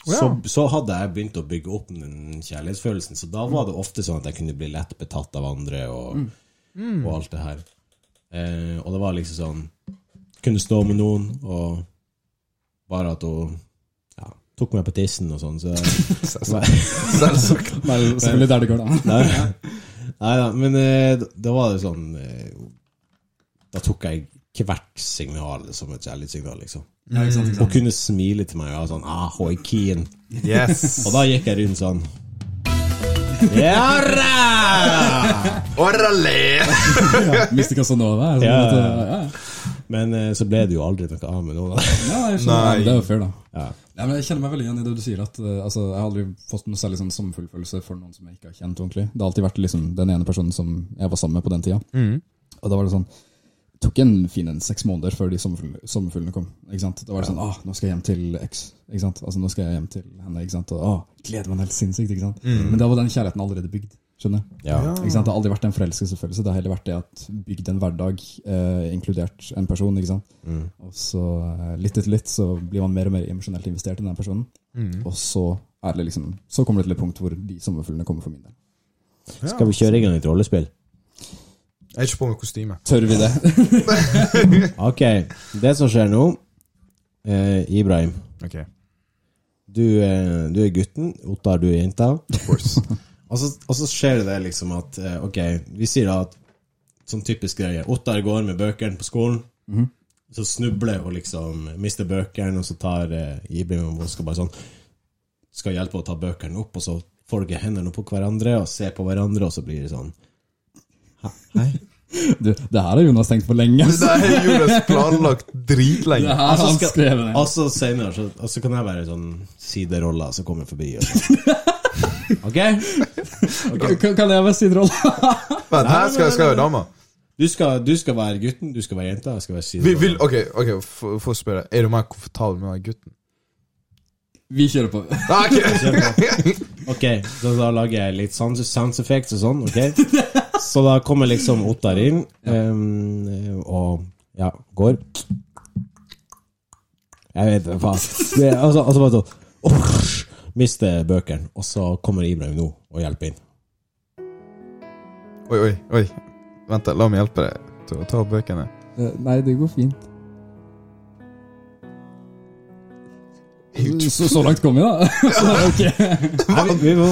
Ja. Så, så hadde jeg begynt å bygge opp den kjærlighetsfølelsen, så da var det ofte sånn at jeg kunne bli lett betatt av andre og, og alt det her. Eh, og det var liksom sånn Kunne stå med noen, og bare at hun ja, tok meg på tissen og sånn, så Selvsagt. Selvfølgelig der det går, da. Nei, nei da, men eh, da var det sånn eh, Da tok jeg hvert signal som et kjærlighetssignal, liksom. Ja, ikke sant, ikke Hun sant? kunne smile til meg og var sånn ah, hoi, keen. Yes. Og da gikk jeg rundt sånn Jarra! Orale! Mystic Casanova. er sånn Ja, at, ja, ja. ja, ja. Men eh, så ble det jo aldri noe av med noen. Ja, jeg skjønner. Nei. Det er jo fair, da. Ja. Ja, men Jeg kjenner meg veldig igjen i det du sier. at uh, altså, Jeg har aldri fått noe særlig sånn sommerfuglfølelse for noen som jeg ikke har kjent ordentlig. Det har alltid vært liksom, den ene personen som jeg var sammen med på den tida. Mm. Og da var det sånn tok en fin en seks måneder før de sommerfuglene, sommerfuglene kom. Da var det sånn ah, nå skal jeg hjem til X. Altså, nå skal jeg hjem til henne. Og, ah, gleder meg helt sinnssykt. sant? Men da var den kjærligheten allerede bygd. skjønner? Ja. Det har aldri vært en forelskelsesfølelse. Det har heller vært det at bygd en hverdag, eh, inkludert en person. sant? Og så eh, litt etter litt så blir man mer og mer emosjonelt investert i den personen. Mm. Og så det liksom, så kommer det til et punkt hvor de sommerfuglene kommer for min del. Skal vi kjøre i gang et rollespill? Jeg er ikke på med kostyme. Tør vi det? Ok, det som skjer nå eh, Ibrahim, Ok, du, eh, du er gutten, Ottar, du er jenta. of course. Og så, og så skjer det det liksom at eh, Ok, vi sier da at Sånn typisk greie Ottar går med bøkene på skolen Så snubler og liksom Mister bøkene Og så tar eh, Ibrahim og skal bare sånn Skal hjelpe å ta bøkene opp Og så folker hendene hendene på hverandre Og ser på hverandre Og så blir det sånn «Hæ? Hei Du, det her har Jonas tenkt på lenge. Det der har Jonas planlagt dritlenge. Det her har han skrevet ned. Og så senere så, Og så kan jeg være sånn Sideroller som kommer forbi og sånn. Ok? Kan- Kan jeg være siderolla? Vent, her skal, skal være dama. Du skal, du skal være gutten Du skal være jenta Jeg skal være vil, ok, ok, få få spørre. Er du mer komfortabel med å være gutten? Vi kjører på. Ah, ok. Ok, så da lager jeg litt sound effects og sånn, ok? Så da kommer liksom Ottar inn, um, og ja, går. Jeg vet ikke hva. Det, så altså, altså bare sånn, «Åh», mister bøkene, og så kommer Ibrahim nå og hjelper inn. Oi, oi, oi. Vent, la meg hjelpe deg til å ta opp bøkene. Eh, Nei, det går fint. Så, så langt kom vi, da. Så, ok. Nei, vi, vi må,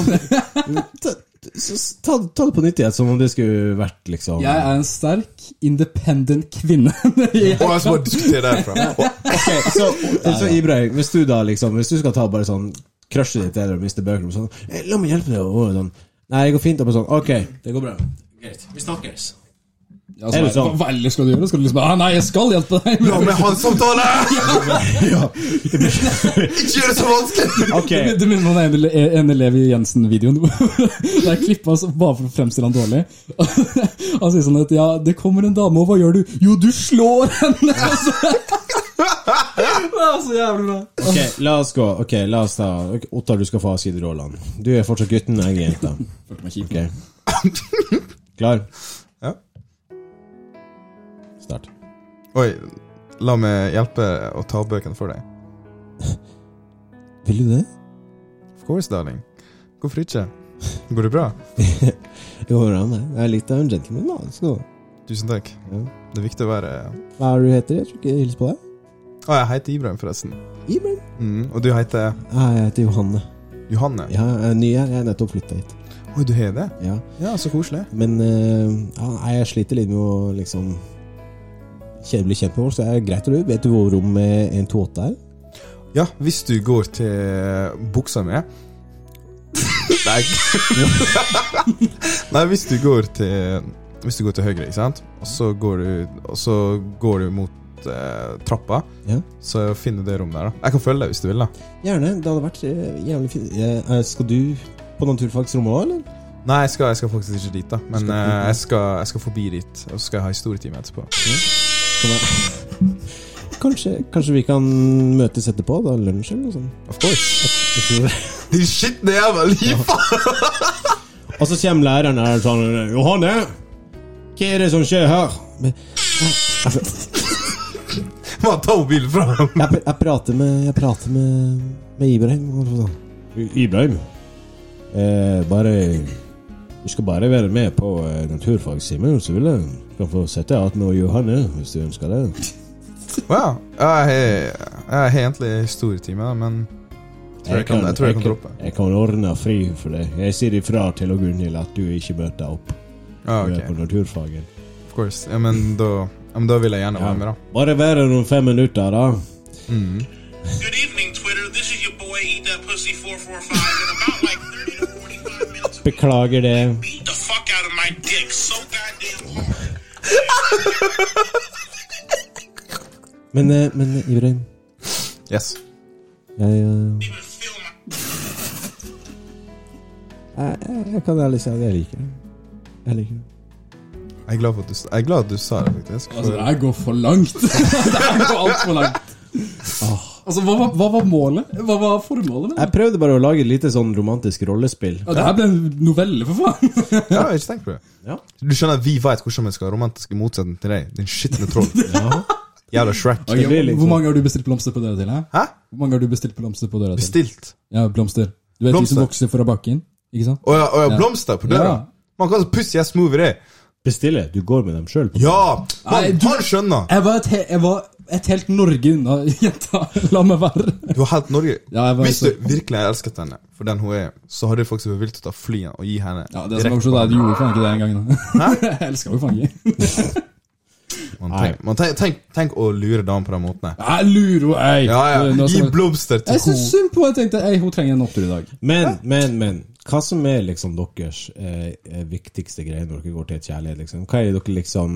ta, ta, det på nytt igjen, som om det skulle vært liksom Jeg er en sterk, independent kvinne. Og jeg skal diskutere derfra. Og, Ok, så, så Ibrahim, hvis du da liksom Hvis du skal ta bare sånn crushet ditt eller miste bøker sånn, La meg hjelpe deg. Og sånn, Nei, det går fint. Og sånn, ok, det går bra. Greit. Vi snakkes. Ja, så, Er det sånn? hva ellers skal du gjøre? Skal du liksom ah, Nei, jeg skal hjelpe deg! la meg ha en samtale! Ikke gjør det så vanskelig! Okay. Du, du minner meg om en, en elev i Jensen-videoen der klippa altså, bare for å fremstille han dårlig. Han sier sånn at ja, det kommer en dame, og hva gjør du? Jo, du slår henne! Altså. Det er så jævlig bra. ok, la oss gå. Ok, la oss ta Ottar, du skal få ha siderollene. Du er fortsatt gutten, jeg er jenta. Følte meg kjip. Ok. Klar? Oi, la meg hjelpe å ta bøkene for deg. Vil du det? Of course, darling. Hvorfor ikke? Går det bra? Det går bra med. Jeg er litt av en gentleman, da. Så. Tusen takk. Ja. Det er viktig å være Hva er det du heter? Jeg tror ikke jeg hilser på deg. Å, jeg heter Ibrahim, forresten. Ibrahim. Mm, og du heter Ja, jeg heter Johanne. Johanne. Ja, jeg er ny her. Jeg er nettopp flytta hit. Oi, du har det? Ja. Ja, så koselig. Men uh, ja, jeg sliter litt med å liksom kjenne- bli kjent med oss, så er det greit du. Vet du hvor rom 128 er? Ja, hvis du går til buksa mi Nei. Nei, hvis du går til Hvis du går til høyre, ikke sant? Og så går du, så går du mot eh, trappa, Ja. så finner du det rommet der. da Jeg kan følge deg hvis du vil. da Gjerne. Det hadde vært eh, jævlig fint. Eh, skal du på naturfagsrommet òg, eller? Nei, jeg skal, jeg skal faktisk ikke dit, da men eh, jeg, skal, jeg skal forbi dit. Og så skal jeg ha historietime etterpå. Jeg- Kanskje, kanskje vi kan møtes etterpå? Da lunsj eller noe sånt? Of course. Tror- Din skitne jævel! Gi! Og så kommer læreren her sånn Johanne, hva er det som skjer her? Men, jeg, jeg, ta mobilen fra ham. jeg, jeg prater med Jeg prater med, med Ibrahim. sånn. Ibrahim, eh, bare Du skal bare være med på eh, naturfagstimen, så vil jeg kan få sette at med Johanne hvis du ønsker det. Wow. Jeg har har egentlig historietime, da, men jeg tror jeg kan, jeg tror jeg kan droppe. Jeg kan ordne fri for deg. Jeg sier ifra til og Gunhild at du ikke møter opp. Ja, Du er på naturfagen. Of course. Ja, men da, ja, men da vil jeg gjerne Ja. være med, da. Bare være noen fem minutter, da. Mm. Good evening, Twitter. This is your boy Eat That Pussy 445. In about like 30 to 45 minutes, Beklager det. beat the fuck out of my dick so goddamn hard. Men, eh, men Ibrahim, Yes. jeg, eh, jeg, jeg, jeg kan ærlig si at jeg liker det. Jeg liker det. Jeg er glad for at du, jeg er glad at du sa det, faktisk. Altså, det her går for langt. det her går altfor langt. Altså, hva hva var målet? Hva var formålet? Jeg prøvde bare å lage et lite sånn romantisk rollespill. Ja, det her ble en novelle, for faen. Ja, jeg har ikke tenkt på det. Ja. Du skjønner at vi vet hvordan vi skal ha romantiske motsetning til deg, din skitne troll. Jævla Shrek. Okay, liksom. Hvor sånn. mange har du bestilt blomster på døra til? Hæ? Hæ? Hvor mange har du bestilt blomster på døra til? Bestilt? Ja, blomster. Du vet de som vokser fra bakken? Ikke sant? Og ja, ja, Ja. blomster på døra. Ja. Man kan så pussy jeg move i det. Bestille. Du går med dem sjøl. Ja! Nei, du- han skjønner. Jeg var et, he jeg var et helt Norge unna, jenta. La meg være. Du har helt Norge. Ja, Hvis du virkelig har elsket henne for den hun er, så hadde du faktisk bevilget å ta flyet og gi henne Ja, det som var morsomt, er at du gjorde faen ikke det en gang. da. Hæ? Jeg elsker jo faen ikke. Man tenk, man tenk, tenk, tenk å lure damen på den måten. Jeg lurer henne, ei. Ja, ja. Gi blomster til Jeg syns synd på henne. Jeg tenkte ei, hun trenger en opptur i dag. Men, men, men. Hva som er liksom deres eh, viktigste greie når dere går til et kjærlighet? Liksom? Hva er det dere liksom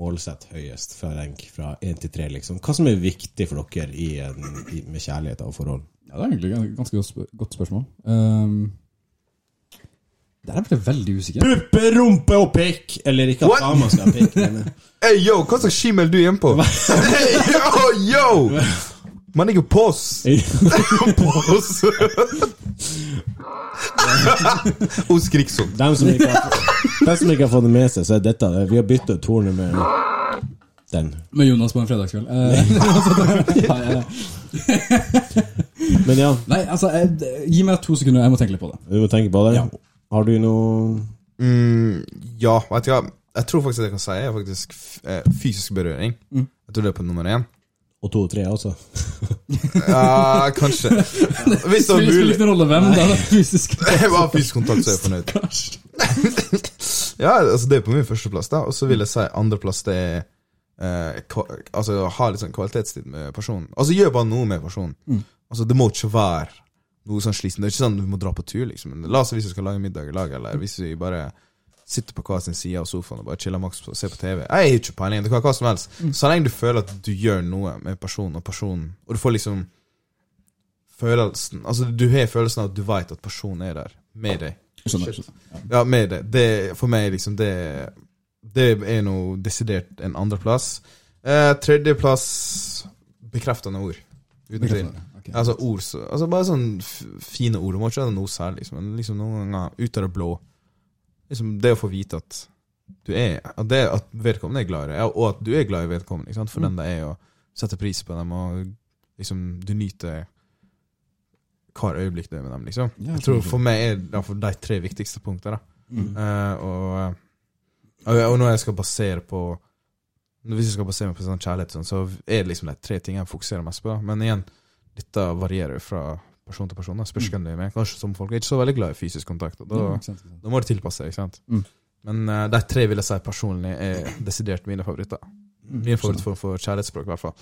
målsetter høyest fra rank fra 1 til 3? Liksom? Hva som er viktig for dere i en, i, med kjærlighet og forhold? Ja, Det er egentlig et ganske godt spør- godt spørsmål. Um, der er jeg veldig usikker. Puppe, rumpe og pikk! Eller ikke at dama skal ha pikk, Hey, yo, hva slags skimmel er hjemme på? Hey, yo, yo! Man ligger på oss. På oss. Og skrik sånn. dem som, ikke har, dem som ikke har fått det med seg, så er dette det. Vi har bytta ut tornet med den. Med Jonas på en fredagskveld. Eh, nei, eh, Men ja, nei, altså, jeg, gi meg to sekunder, jeg må tenke litt på det. du må tenke på det. Ja. Har du noe Mm, ja, vet du hva? Jeg tror faktisk det jeg kan si, er faktisk eh, fysisk berøring. Jeg tror det er på nummer én. Og to og tre også? Ja, kanskje. Hvis det var mulig. spiller rolle hvem, da. det fysisk. Jeg var fysisk kontakt, så er jeg fornøyd. Ja, altså Det er på min førsteplass, da. Og så vil jeg si andreplass det er eh, Altså ha litt sånn kvalitetstid med personen. Altså Gjør bare noe med personen. Altså Det må ikke være noe sånn slitsomt. Det er ikke sånn du må dra på tur, liksom. La oss si hvis vi skal lage middag i lag, eller hvis vi bare sitter på hver sin side av sofaen og bare chiller maks og ser på TV. Jeg har ikke peiling. Det kan være hva som helst. Så lenge du føler at du gjør noe med personen og personen, og du får liksom følelsen Altså du har følelsen av at du vet at personen er der med deg. Ja, med deg. det for meg, liksom, det Det er noe desidert en andreplass. Eh, Tredjeplass bekreftende ord. Uten tvil. Okay. Altså ord så, altså Bare sånn fine ord. Du må ikke være noe særlig, liksom, men liksom noen ganger ut av det blå. Liksom Det å få vite at du er At, det, at vedkommende er glad i deg, og at du er glad i vedkommende. Ikke sant? For den det er, å sette pris på dem, og liksom du nyter hver øyeblikk du er med dem. liksom Jeg tror. For meg er det de tre viktigste punktene. Mm. Uh, og, og, og når jeg skal basere på Hvis jeg skal basere meg på sånn kjærlighet, sånn, så er det liksom de tre tingene jeg fokuserer mest på. Men igjen, dette varierer jo fra person til person. da. Spørs hvem du er med. Kanskje som folk er ikke så veldig glad i fysisk kontakt. Da, Ja, sant, sant. da må du tilpasse deg. ikke sant? Mm. Men uh, de tre vil jeg si personlig er desidert mine favoritter. Mm, Min favorittform for kjærlighetsspråk, i hvert fall.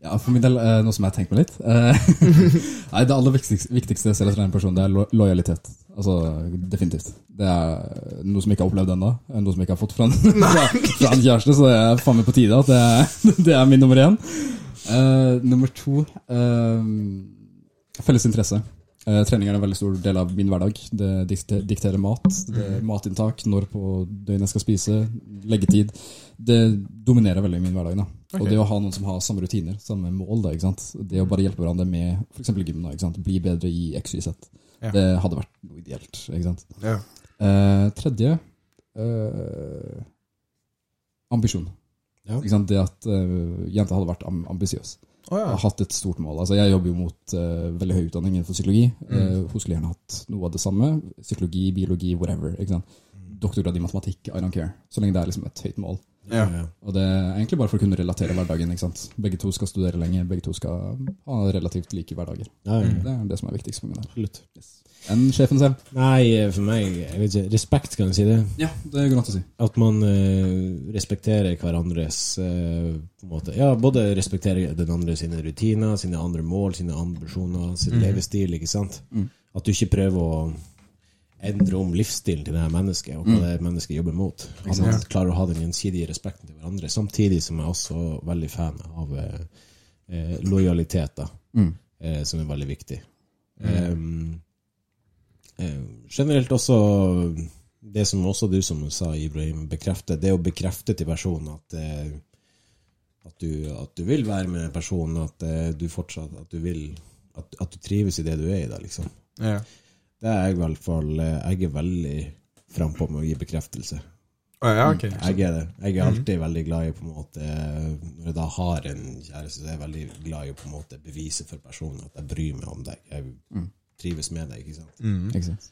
Ja, For min del, uh, noe som jeg tenkt på litt eh, Nei, Det aller viktigste, viktigste jeg ser etter en person, det er lo lojalitet. Altså, Definitivt. Det er noe som jeg ikke har opplevd ennå. Noe som jeg ikke har fått fra en, fra, fra en kjæreste, så det er faen meg på tide at det det er min nummer én. Uh, nummer to eh, felles interesse. Eh, trening er en veldig stor del av min hverdag. Det dikte- dikterer mat, det matinntak, når på døgnet jeg skal spise, leggetid. Det dominerer veldig min hverdag. da. Og det å ha noen som har samme rutiner, samme mål, da, det å bare hjelpe hverandre med f.eks. gym, da, bli bedre i XYZ, Ja. det hadde vært noe ideelt. Ja. Eh, tredje eh, ambisjon. Ja. Det at uh, jenta hadde vært amb ambisiøs. Å, ja. Har hatt et stort mål. Altså, jeg jobber jo mot uh, veldig høy utdanning innenfor psykologi. Mm. Uh, hun skulle gjerne hatt noe av det samme. Psykologi, biologi, whatever. Ikke sant? Doktorgrad i matematikk, I don't care. Så lenge det er liksom et høyt mål. Ja. Og det er egentlig bare for å kunne relatere hverdagen. ikke sant? Begge to skal studere lenge, begge to skal ha relativt like hverdager. Ja, ja, Det er det som er viktigst for min del. absolutt. Enn sjefen selv? Nei, for meg jeg vet ikke, Respekt, kan jeg si det. Ja, det går an å si. At man eh, respekterer hverandres eh, på en måte, Ja, både respekterer den andre sine rutiner, sine andre mål, sine ambisjoner, sin levestil, ikke sant? Mm. At du ikke prøver å endre om livsstilen til det her mennesket, og hva det mennesket jobber mot. At man klarer å ha den gjensidige respekten til hverandre, samtidig som jeg er også veldig fan av eh, eh, lojalitet, da, Mm. eh, som er veldig viktig. Um, generelt også det som også du som sa, Ibrahim, bekrefter, det å bekrefte til personen at, eh, at, du, at du vil være med personen, at eh, du fortsatt at du vil at, at du trives i det du er i, da, liksom. Ja. Det er jeg i hvert fall eh, Jeg er veldig frampå med å gi bekreftelse. Oh, ja, okay. Jeg er det. Jeg er alltid veldig glad i på en måte Når jeg da har en kjæreste, så er jeg veldig glad i å på en måte bevise for personen at jeg bryr meg om deg. Jeg trives med deg. ikke sant? Mm. Ikke sant?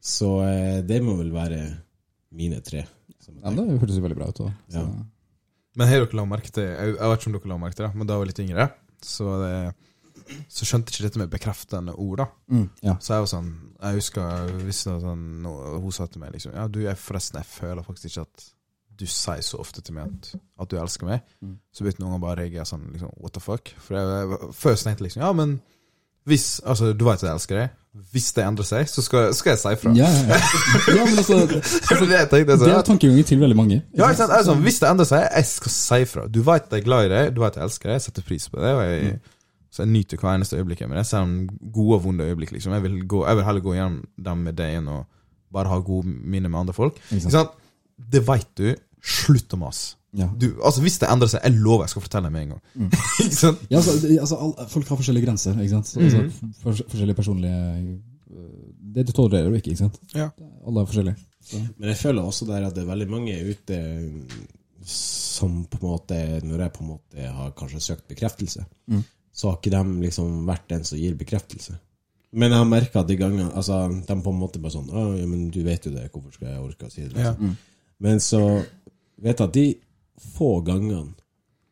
Så eh, det må vel være mine tre. som Ja, det hørtes jo veldig bra ut. også. Ja. Men har dere la merke til Jeg jeg vet ikke om dere la merke til det, men da jeg var litt yngre, så, det, så skjønte ikke dette med bekreftende ord. da mm, ja. Så jeg var sånn Jeg husker hvis sånn, hun sa til meg liksom Ja, du, jeg forresten Jeg føler faktisk ikke at du sier så ofte til meg at, at du elsker meg. Mm. Så begynte noen ganger bare å reagere sånn liksom, What the fuck? For jeg, jeg, Først tenkte jeg liksom Ja, men hvis Altså, du vet at jeg elsker deg. Hvis det endrer seg, så skal, skal jeg si fra. Ja, ja, ja. men altså, Det det tenkte. det er tankegangen til veldig mange. Ja, sant? Sånn, Hvis det endrer seg, jeg skal si fra. Du vet jeg er glad i deg, du vet jeg elsker deg, jeg setter pris på det. Og jeg, Så jeg nyter hver eneste øyeblikk med det. Selv om gode og vonde øyeblikk. liksom Jeg vil, gå, jeg vil heller gå gjennom dem med deg enn å bare ha gode minner med andre folk. Det veit du. Slutt å mase. Ja. Du, altså Hvis det endrer seg, jeg lover jeg skal fortelle deg med en gang. Mm. ikke sant? Ja, altså, altså all, Folk har forskjellige grenser. ikke sant? Så, altså, for, forskjellige personlige øh, Det du tolererer og ikke. ikke sant? Ja. Alle er forskjellige. Så. Men jeg føler også der at det er veldig mange ute som på en måte Når jeg på en måte har kanskje søkt bekreftelse, Mm. så har ikke de liksom vært den som gir bekreftelse. Men jeg har merka at de gangene altså, De på en måte bare sånn Å, ja, men du vet jo det, hvorfor skal jeg orke å si det? Ja. Liksom. Men så vet jeg at de få gangene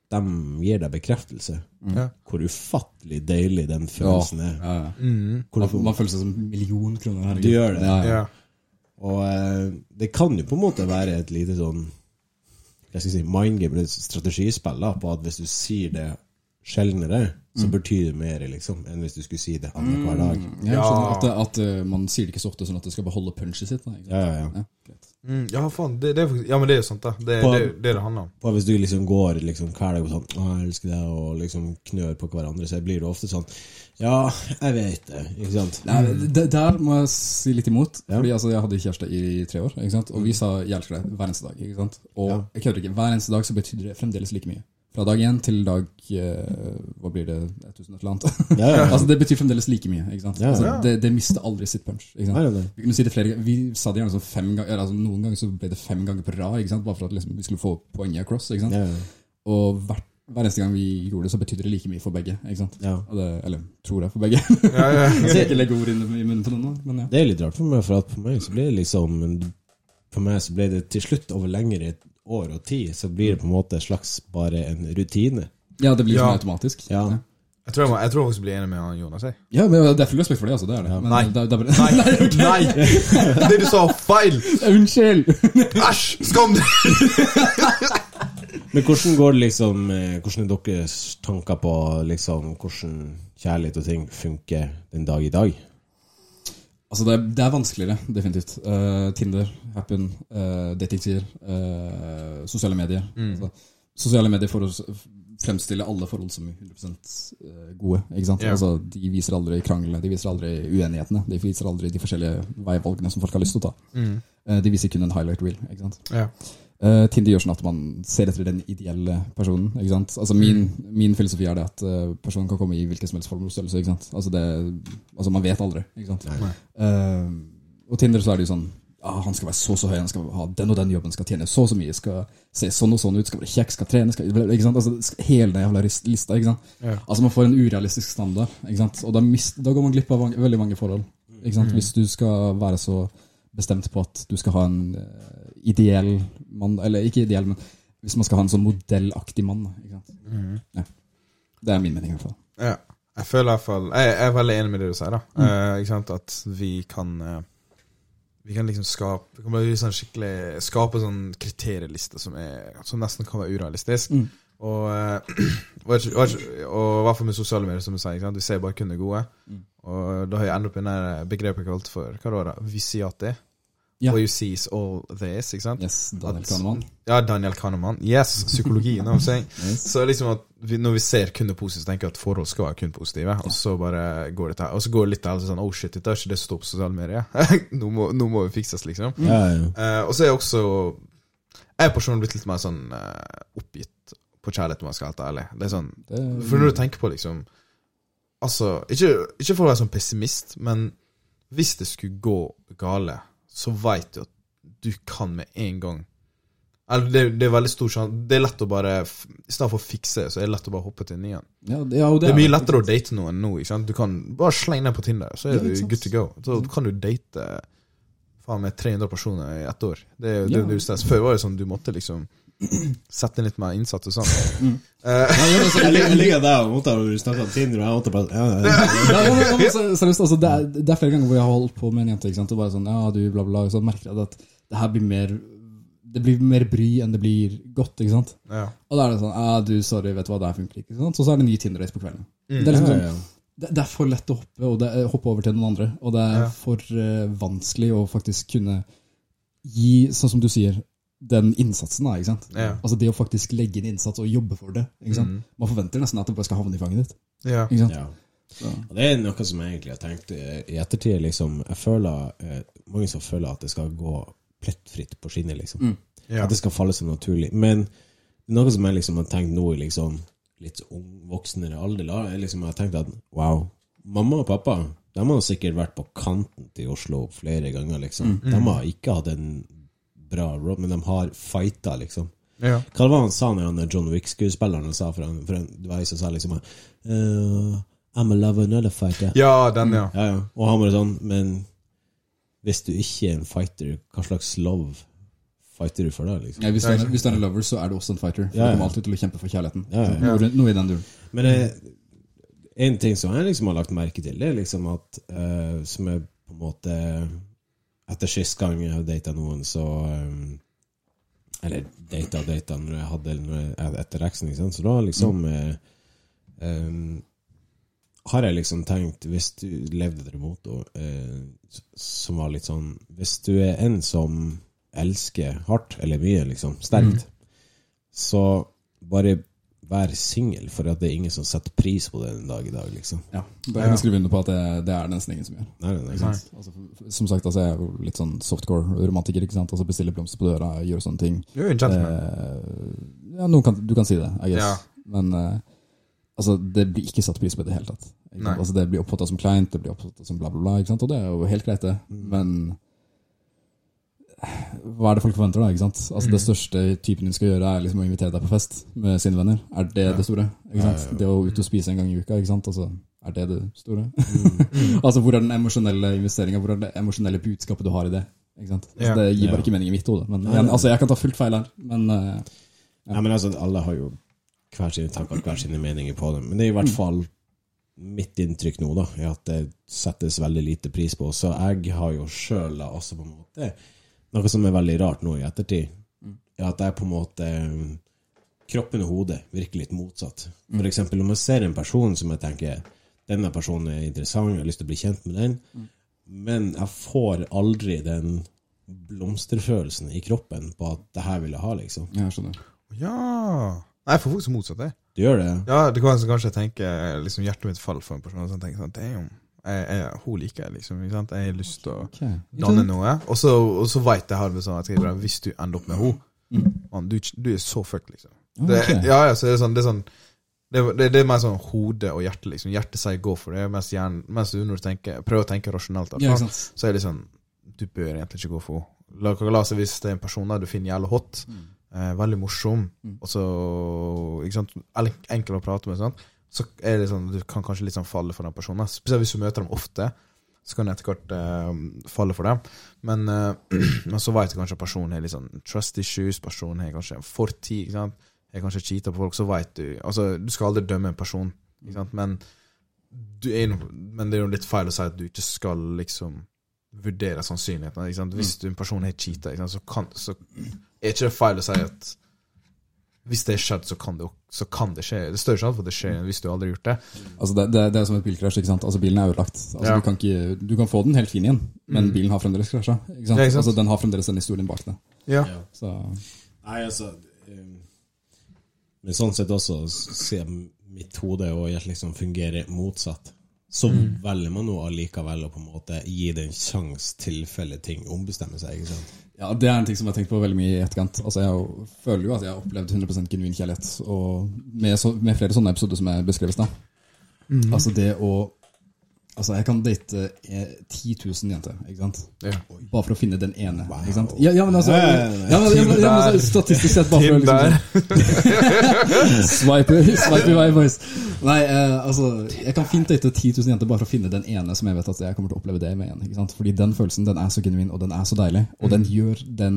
de gir deg bekreftelse, Mm. hvor ufattelig deilig den følelsen er. Ja, ja. Mm. Man, man føler seg som millionkroner. Du gjør det. Ja, ja. Ja. Og eh, det kan jo på en måte være et lite sånn jeg skal si, mindgame, et strategispill, da, på at hvis du sier det sjeldnere, så betyr det mer, liksom, enn hvis du skulle si det annenhver dag. Jeg Ja. sånn at, at øh, man sier det ikke så ofte, sånn at det skal beholde punchet sitt. Da, ikke sant? Ja, ja, ja. Ja. Mm, ja, faen. Det, det er faktisk, ja, men det er jo sant, da. Det er På- det, det det handler om. På, hvis du liksom går liksom hver dag og sånn 'Å, jeg elsker deg', og liksom knør på hverandre, så blir det ofte sånn 'Ja, jeg vet det', ikke sant? Nei, det- Der må jeg si litt imot. Ja. Fordi altså, Jeg hadde kjæreste i tre år, ikke sant? og vi sa 'jeg elsker deg' hver eneste dag. ikke sant? Og Ja. jeg kødder ikke, hver eneste dag så betydde det fremdeles like mye. Fra dag én til dag eh, Hva blir det? 1000 et eller annet. Ja, ja, ja. altså Det betyr fremdeles like mye. ikke sant? Ja, ja. Altså, det, det mister aldri sitt punch. Vi kunne si det flere ganger. Vi sa det gjerne sånn fem ganger altså, Noen ganger så ble det fem ganger på rad, ikke sant? bare for at liksom, vi skulle få poenget across. ikke sant? Ja, ja. Og hvert, hver eneste gang vi gjorde det, så betydde det like mye for begge. ikke sant? ja. Og det, eller tror jeg, for begge. Ja, ja. Jeg skal ikke legge ord inn i munnen på noen, men ja. Det er litt rart for meg, for at for meg så ble det liksom For meg så ble det til slutt, over lengre år og tid, så blir det på en måte en slags bare en rutine. Ja, det blir Ja. sånn automatisk. Ja. Jeg tror jeg, må, jeg tror jeg også blir enig med Jonas. Jeg. Ja, men det er full respekt for det, altså. Det er det. Ja. Men Nei. Det, det er bare... Nei, okay. nei! Det du sa, feil! Unnskyld! Æsj! Skam deg! Men hvordan går det liksom eh, Hvordan er deres tanker på liksom hvordan kjærlighet og ting funker den dag i dag? Altså, det er, det er vanskeligere, definitivt. Uh, Tinder, Happen, uh, datingsider, uh, sosiale medier. Altså, sosiale medier for å fremstille alle forhold som 100% gode. ikke sant? Yeah. Altså, de viser aldri kranglene, de viser aldri uenighetene. De viser aldri de forskjellige veivalgene som folk har lyst til å ta. Eh, de viser kun en highlight reel. ikke sant? Ja. Eh, Tinder gjør sånn at man ser etter den ideelle personen. ikke sant? Altså Min, min filosofi er det at uh, personen kan komme i hvilken som helst form og størrelse. ikke sant? Altså det, altså Man vet aldri. ikke sant? Uh, og Tinder så er det jo sånn ah, Han skal være så så høy, han skal ha den og den jobben, skal tjene så så mye, skal se sånn og sånn ut, skal være kjekk, skal trene skal, ikke sant? Altså Hele den jævla lista. ikke sant? Ja. Altså Man får en urealistisk standard, ikke sant? og da, mist, da går man glipp av mange, veldig mange forhold. ikke sant? Hvis du skal være så bestemt på at du skal ha en ideell mann Eller ikke ideell, men hvis man skal ha en sånn modellaktig mann. da, sant? Ja. Det er min mening, i hvert fall. Ja. Jeg føler i hvert fall Jeg jeg er veldig enig med det du sier. da Eh, ikke sant? At vi kan eh, Vi kan liksom skape Vi kan bare sånn skikkelig skape sånn kriterieliste som, er, som nesten kan være urealistisk. Mm. Og, eh, og, og, og i hvert fall med sosiale medier, som du sier. Ikke sant? Vi ser bare kun det gode. Mm. Og da har jeg endt opp i det begrepet kalt for Hva det? Ja. What you see is all this. Ikke sant? Yes, Daniel Kahneman. Ja, Daniel Kahneman. Yes, psykologi. you know what I'm saying? Yes. Så liksom at vi, når vi ser kun det positive, så tenker jeg at forhold skal være kun positive. Og så bare går det til Og så går det litt til sånn Oh shit, dette er ikke det som står på sosiale medier. nå, må, nå må vi fikses, liksom. Ja, ja. Uh, og så er jeg også Jeg er personlig blitt litt mer sånn uh, oppgitt på kjærlighet, om jeg skal være helt ærlig. Det er sånn Det, For når du tenker på liksom Altså, ikke, ikke for å være sånn pessimist, men hvis det skulle gå gale, så veit du at du kan med en gang Eller det, det er veldig stor sjanse Det er lett å bare I stedet for å fikse så er det lett å bare hoppe til en ny en. Ja, det, ja, og Det er mye lettere å date noen nå. ikke sant? Du kan bare slenge deg på Tinder, så er du good to go. Så kan du date faen meg 300 personer i ett år. Det det, Ja. det. Før var det sånn du måtte liksom sette inn litt mer innsats og sånn. Mm. Eh, altså, Jeg og om Tinder, og jeg måtte bare Seriøst, altså, det, er, det er flere ganger hvor jeg har holdt på med en jente, ikke sant? og bare sånn, ja, du, bla, bla, og så merker jeg at det her blir mer det blir mer bry enn det blir godt, ikke sant? ja. Og da er det sånn, ja, du, sorry, vet du hva, det her funker ikke, ikke sant? Så så er det ny Tinder-race på kvelden. Mm. Det, er liksom Ja, sånn, ja. det, det er for lett å hoppe, og det, hoppe over til noen andre, og det er Ja. for uh, vanskelig å faktisk kunne gi, sånn som du sier, den innsatsen da, ikke sant? Ja. Altså det å faktisk legge inn innsats og jobbe for det, ikke sant? Mm. Man forventer nesten at det bare skal havne i fanget ditt, ja. ikke sant? Ja. Og det er noe som jeg egentlig har tenkt i ettertid. liksom, jeg føler, eh, Mange som føler at det skal gå plettfritt på skinner. liksom. Mm. Ja. At det skal falle så naturlig. Men noe som jeg liksom har tenkt nå i liksom, litt ung, voksnere alder, da, er liksom, jeg har tenkt at wow, mamma og pappa de har sikkert vært på kanten til Oslo flere ganger. liksom. De har ikke hatt en bra road, men de har fighta, liksom. ja. Hva var det han sa når han John Wick-skuespilleren sa for en, for en Det var som sa liksom uh, I'm a lover, another fighter. ja, den, ja. Ja, ja. Og han bare sånn Men hvis du ikke er en fighter, hva slags love fighter du for da? liksom? Ja, hvis, du er, hvis du er en lover, så er du også en fighter. For Ja, ja. Du kommer alltid til å kjempe for kjærligheten. Ja, ja. Noe, noe i den duren. Men eh, en ting som jeg liksom har lagt merke til, det er liksom at uh, Som er på en måte Etter sist gang jeg data noen, så um, Eller data og data når jeg hadde når jeg, etter eksen, ikke sant? så da liksom eh, um, Har jeg liksom tenkt, hvis du levde etter motto eh, som var litt sånn Hvis du er en som elsker hardt eller mye, liksom, sterkt, så bare vær singel, for at det er ingen som setter pris på det en dag i dag, liksom. Ja, det jeg kan skrive under på at det, det er det nesten ingen som gjør. Nei, nei, nei. Ikke sant? Altså, som sagt, altså, jeg er jo litt sånn softcore-romantiker. ikke sant? Altså Bestille blomster på døra, gjøre sånne ting. Er jo. Eh, ja, noen kan, du kan si det, I guess. Ja. Men eh, altså, det blir ikke satt pris på i det hele tatt. Altså, det blir oppfatta som kleint, det blir oppfatta som bla, bla, bla. Ikke sant? Og det er jo helt greit, det. Mm. Men hva er det folk forventer, da? ikke sant? Altså Mm. Det største typen din skal gjøre, er liksom å invitere deg på fest med sine venner. Er det det store? Ikke sant? Det å ut og spise en gang i uka, ikke sant? Altså, er det det store? Mm. altså Hvor er den emosjonelle investeringa? Hvor er det emosjonelle budskapet du har i det? Ikke sant? Altså, Det gir bare ikke mening i mitt hode. Men igjen, altså, jeg kan ta fullt feil her. Men Nei, Ja, men altså, alle har jo hver sine tanker hver sine meninger på det. Men det er i hvert fall mitt inntrykk nå, da, er at det settes veldig lite pris på. Så jeg har jo sjøl også på en måte Noe som er veldig rart nå i ettertid, er at jeg på en måte Kroppen og hodet virker litt motsatt. For eksempel om jeg ser en person som jeg tenker denne personen er interessant, jeg har lyst til å bli kjent med den, men jeg får aldri den blomsterfølelsen i kroppen på at det her vil jeg ha, liksom. jeg skjønner. Ja Nei, jeg får faktisk motsatt, det. Du gjør det? Ja, det kan kanskje tenke liksom hjertet mitt faller for en person, og så tenker jeg sånn Damn, jeg, jeg, hun liker jeg, liksom. Jeg har lyst til å Ok. danne noe. Og så, og så veit jeg halve sånn at jeg, hvis du ender opp med henne man, du, du er så fucked, liksom. Det, okay. ja, ja, så er det sånn Det er sånn det, det, det er mer sånn hode og hjerte, liksom. Hjertet sier gå for det, mens, hjernen, mens du du tenker, prøver å tenke rasjonelt, Ja, så er det sånn Du bør egentlig ikke gå for henne. La, la oss hvis det er en person der du finner jævlig hot, eh, veldig morsom, og så ikke sant, enkel å prate med, sånn, så er det sånn du kan kanskje litt sånn falle for den personen. Spesielt hvis du møter dem ofte, så kan du etter hvert uh, falle for dem. Men, uh, men så vet du kanskje at personen har litt sånn trust issues, personen har kanskje fortid, ikke sant. Har kanskje cheata på folk, så vet du Altså, du skal aldri dømme en person, ikke sant, men du er, men det er jo litt feil å si at du ikke skal liksom vurdere sannsynligheten. Hvis du, en person har cheata, så, kan, så er ikke det feil å si at hvis det er skjedd, så kan det, så kan det skje. Det er større sjanse for at det skjer enn hvis du aldri har gjort det. Altså det, det, det er som et bilkrasj. ikke sant? Altså Bilen er ødelagt. Altså Ja. du, kan ikke, du kan få den helt fin igjen, men bilen har fremdeles krasja. Ikke sant? Ja, ikke sant? Altså Den har fremdeles den historien bak det. Ja. Så Nei, altså um, Men sånn sett også ser mitt hode og hjerte liksom fungerer motsatt. Så velger man nå allikevel å på en måte gi det en sjanse tilfelle ting ombestemmer seg. ikke sant? Ja, Det er en ting som jeg har tenkt på veldig mye i etterkant. Altså Jeg jo- føler jo at jeg har opplevd 100 genuin kjærlighet, og med, så, med flere sånne episoder som er beskrevet da. Altså det å Altså, jeg kan date eh, 10 000 jenter, ikke sant? Ja. Bare for å finne den ene. Ikke sant? Ja, ja, men altså, Ja, men, ja, men, ja, men Statistisk sett, bare for å liksom Swipe, swipe i vei, boys. Nei, eh, altså Jeg kan fint date 10 000 jenter bare for å finne den ene som jeg vet at jeg kommer til å oppleve det med igjen. Ikke sant? Fordi den følelsen den er så genuin, og den er så deilig. Og den gjør den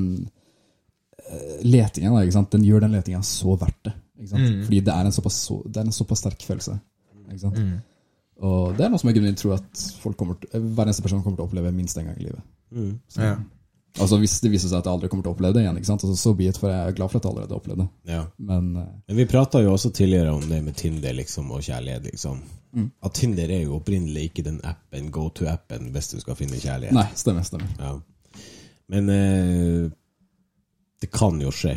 eh, letinga ikke sant? Den gjør den letinga så verdt det. Ikke sant? Fordi det er en såpass, så, det er en såpass sterk følelse. Ikke sant? Og det er noe som jeg grunnen tror at folk kommer til, hver eneste person kommer til å oppleve minst en gang i livet. Ja. Altså Hvis det viser seg at jeg aldri kommer til å oppleve det igjen, ikke sant? Altså, så be it, for jeg er glad for at jeg allerede har opplevd det. Ja. Men uh, Men vi prata jo også tidligere om det med Tinder liksom, og kjærlighet. liksom. At Tinder er jo opprinnelig ikke den appen, go to-appen hvis du skal finne kjærlighet. nei, stemmer. stemmer. Ja. Men uh, det kan jo skje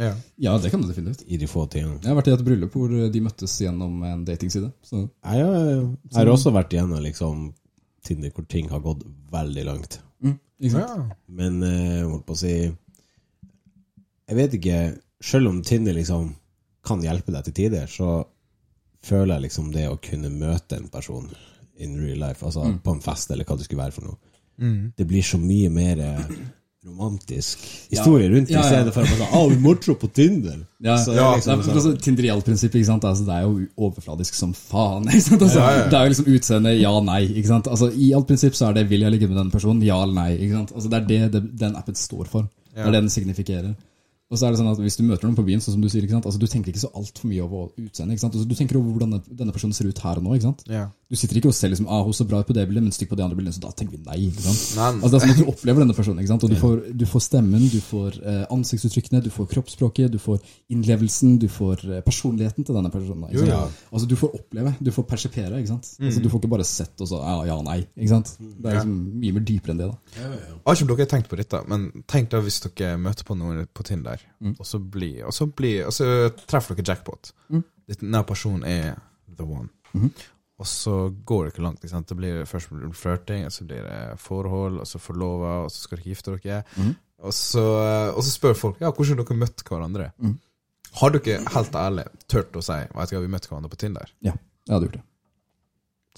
Ja. Ja, det kan du definitivt. i de få tingene. Jeg har vært i et bryllup hvor de møttes gjennom en datingside. Så Jeg, har- jeg har også vært igjennom liksom, Tinder hvor ting har gått veldig langt. mm, ikke sant? Ja. Men jeg holdt på å si Jeg vet ikke Selv om Tinder liksom kan hjelpe deg til tider, så føler jeg liksom det å kunne møte en person in real life, altså på en fest eller hva det skulle være for noe, Mm. det blir så mye mer eh, romantisk historie rundt det, Ja, i ja. stedet for å bare sånn, vi morsom på Tinder. Ja, Så ja, liksom det er, sånn- altså, Tinderial-prinsippet ikke sant? Altså, det er jo overfladisk som faen. Ikke sant? Altså, Ja, ja, ja. Det er jo liksom utseende ja-nei. ikke sant? Altså, I alt prinsipp så er det 'vil jeg ligge med den personen', ja eller nei. ikke sant? Altså, Det er det, det den appen står for. Det er det den signifikerer. Og så er det sånn at Hvis du møter noen på byen, sånn som du sier, ikke sant? Altså, du tenker ikke så altfor mye over utseendet. ikke sant? Altså, du tenker over hvordan denne personen ser ut her og nå. ikke sant? Ja. Du sitter ikke og ser liksom, ah, hun så bra ut på det bildet, men stikk på det andre bildet, så da tenker vi nei. ikke sant? Nei. Altså Det er sånn at du opplever denne personen, ikke sant? og du får, du får stemmen, du får eh, ansiktsuttrykkene, du får kroppsspråket, du får innlevelsen, du får eh, personligheten til denne personen. Ikke sant? Jo, ja. Altså Du får oppleve, du får persepere. ikke sant? Altså Du får ikke bare sett og så ja, ja, nei. ikke sant? Det er liksom mye mer dypere enn det. da Har ikke dere tenkt på dette, men tenk da hvis dere møter på noen på Tinder, og så blir, og så blir, og så treffer dere jackpot. Denne personen er the one. Og så går det ikke langt. Ikke sant? Det blir først blir det flørting, og så blir det forhold, og så forlova, og så skal dere gifte dere. Og, så, og så spør folk ja, hvordan dere møtt hverandre. Har dere helt ærlig turt å si hva, vi møtte hverandre på Tinder? Ja, jeg hadde gjort det.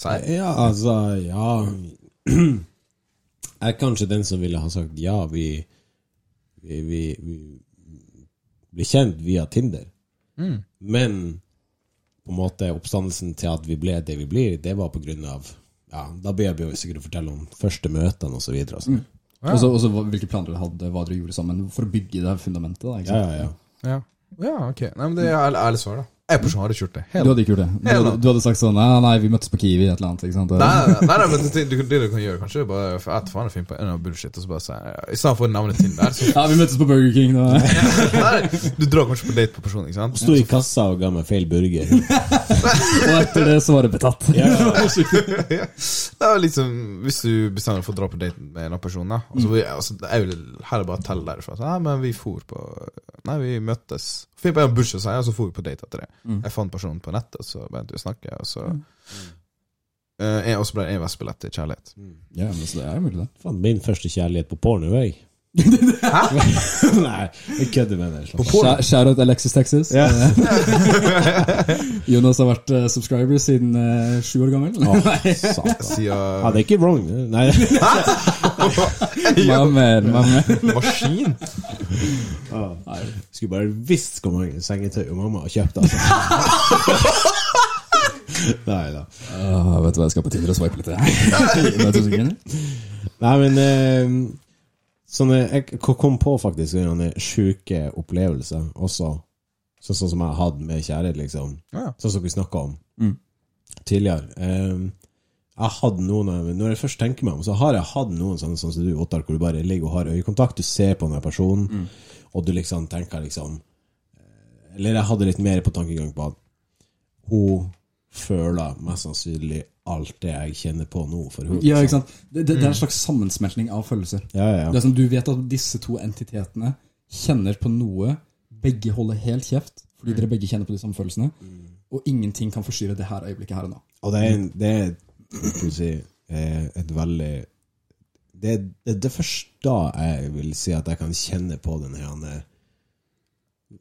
Si. Ja, altså, ja Jeg er kanskje den som ville ha sagt ja, vi Vi, vi, vi blir kjent via Tinder. Men på en måte oppstandelsen til at vi ble det vi blir, det var på grunn av Ja, da begynner vi sikkert å fortelle om første møtene og så videre. Altså. Og så- Og så hvilke planer dere hadde, hva dere gjorde sammen for å bygge det fundamentet. da, ikke Ja, sant? ja, ja. Ja. ja, ok. Nei, men det er ærlig svar, da. Jeg personlig hadde ikke gjort det. Du hadde ikke gjort det? Du hadde, du hadde sagt sånn nei, nei, vi møttes på Kiwi, et eller annet. ikke sant? Nei, nei, nei, men det, det, det du kan gjøre, kanskje, bare for et faen er fin på en av bullshit, og så bare si I stedet for å nevne Tinder, så Ja, vi møttes på Burger King. Da. Nei, Du drar kanskje på date på personen, ikke sant? Sto i kassa og ga meg feil burger. Og etter det så var det betatt. Ja. Det var liksom Hvis du bestemmer deg for å dra på date med en person, da altså, vi, altså, Jeg vil heller bare telle derfra. Så, nei, men vi for på Nei, vi møttes. Finn på en bursdag, og så får vi på date etter det. Jeg fant personen på nettet, så begynte vi å snakke, og så mm. uh, jeg også ble Vest-billett til kjærlighet. Ja, men så det er mulig, det. Fan, min første kjærlighet på porno, jeg. Nei, jeg kødder med deg. slapp. Shout- Shout out Alexis Texas. Yeah. Jonas har vært uh, subscriber siden uh, sju år gammel. Nei, Satan. Ja, det er ikke wrong. Nei. My man, Maskin. Ah, Maskin! Skulle bare visst hvor mange sengetøy og mamma har kjøpt, altså. Nei da. Ah, vet du hva jeg skal på Tinder og swipe litt? Nei, men eh, sånne, Jeg kom på faktisk sånne sjuke opplevelser også. Sånn sånn som jeg hadde med kjærlighet, liksom. Ja. Sånn som vi snakka om Mm. tidligere. Eh, jeg hadde noen Når jeg først tenker meg om, så har jeg hatt noen sånne sånn som du, Ottar, hvor du bare ligger og har øyekontakt. Du ser på den personen, og du liksom tenker liksom eh, Eller jeg hadde litt mer på tankegang på at hun føler mest sannsynlig alt det jeg kjenner på nå for hun, Ja, ikke sant? Det, det, det er en slags sammensmeltning av følelser. Ja, ja, Det er som Du vet at disse to entitetene kjenner på noe. Begge holder helt kjeft, fordi dere begge kjenner på de samme følelsene. Og ingenting kan forstyrre det her øyeblikket her og nå. Og det er, det er skal vi si, eh, et veldig det det, det først da jeg vil si at jeg kan kjenne på den her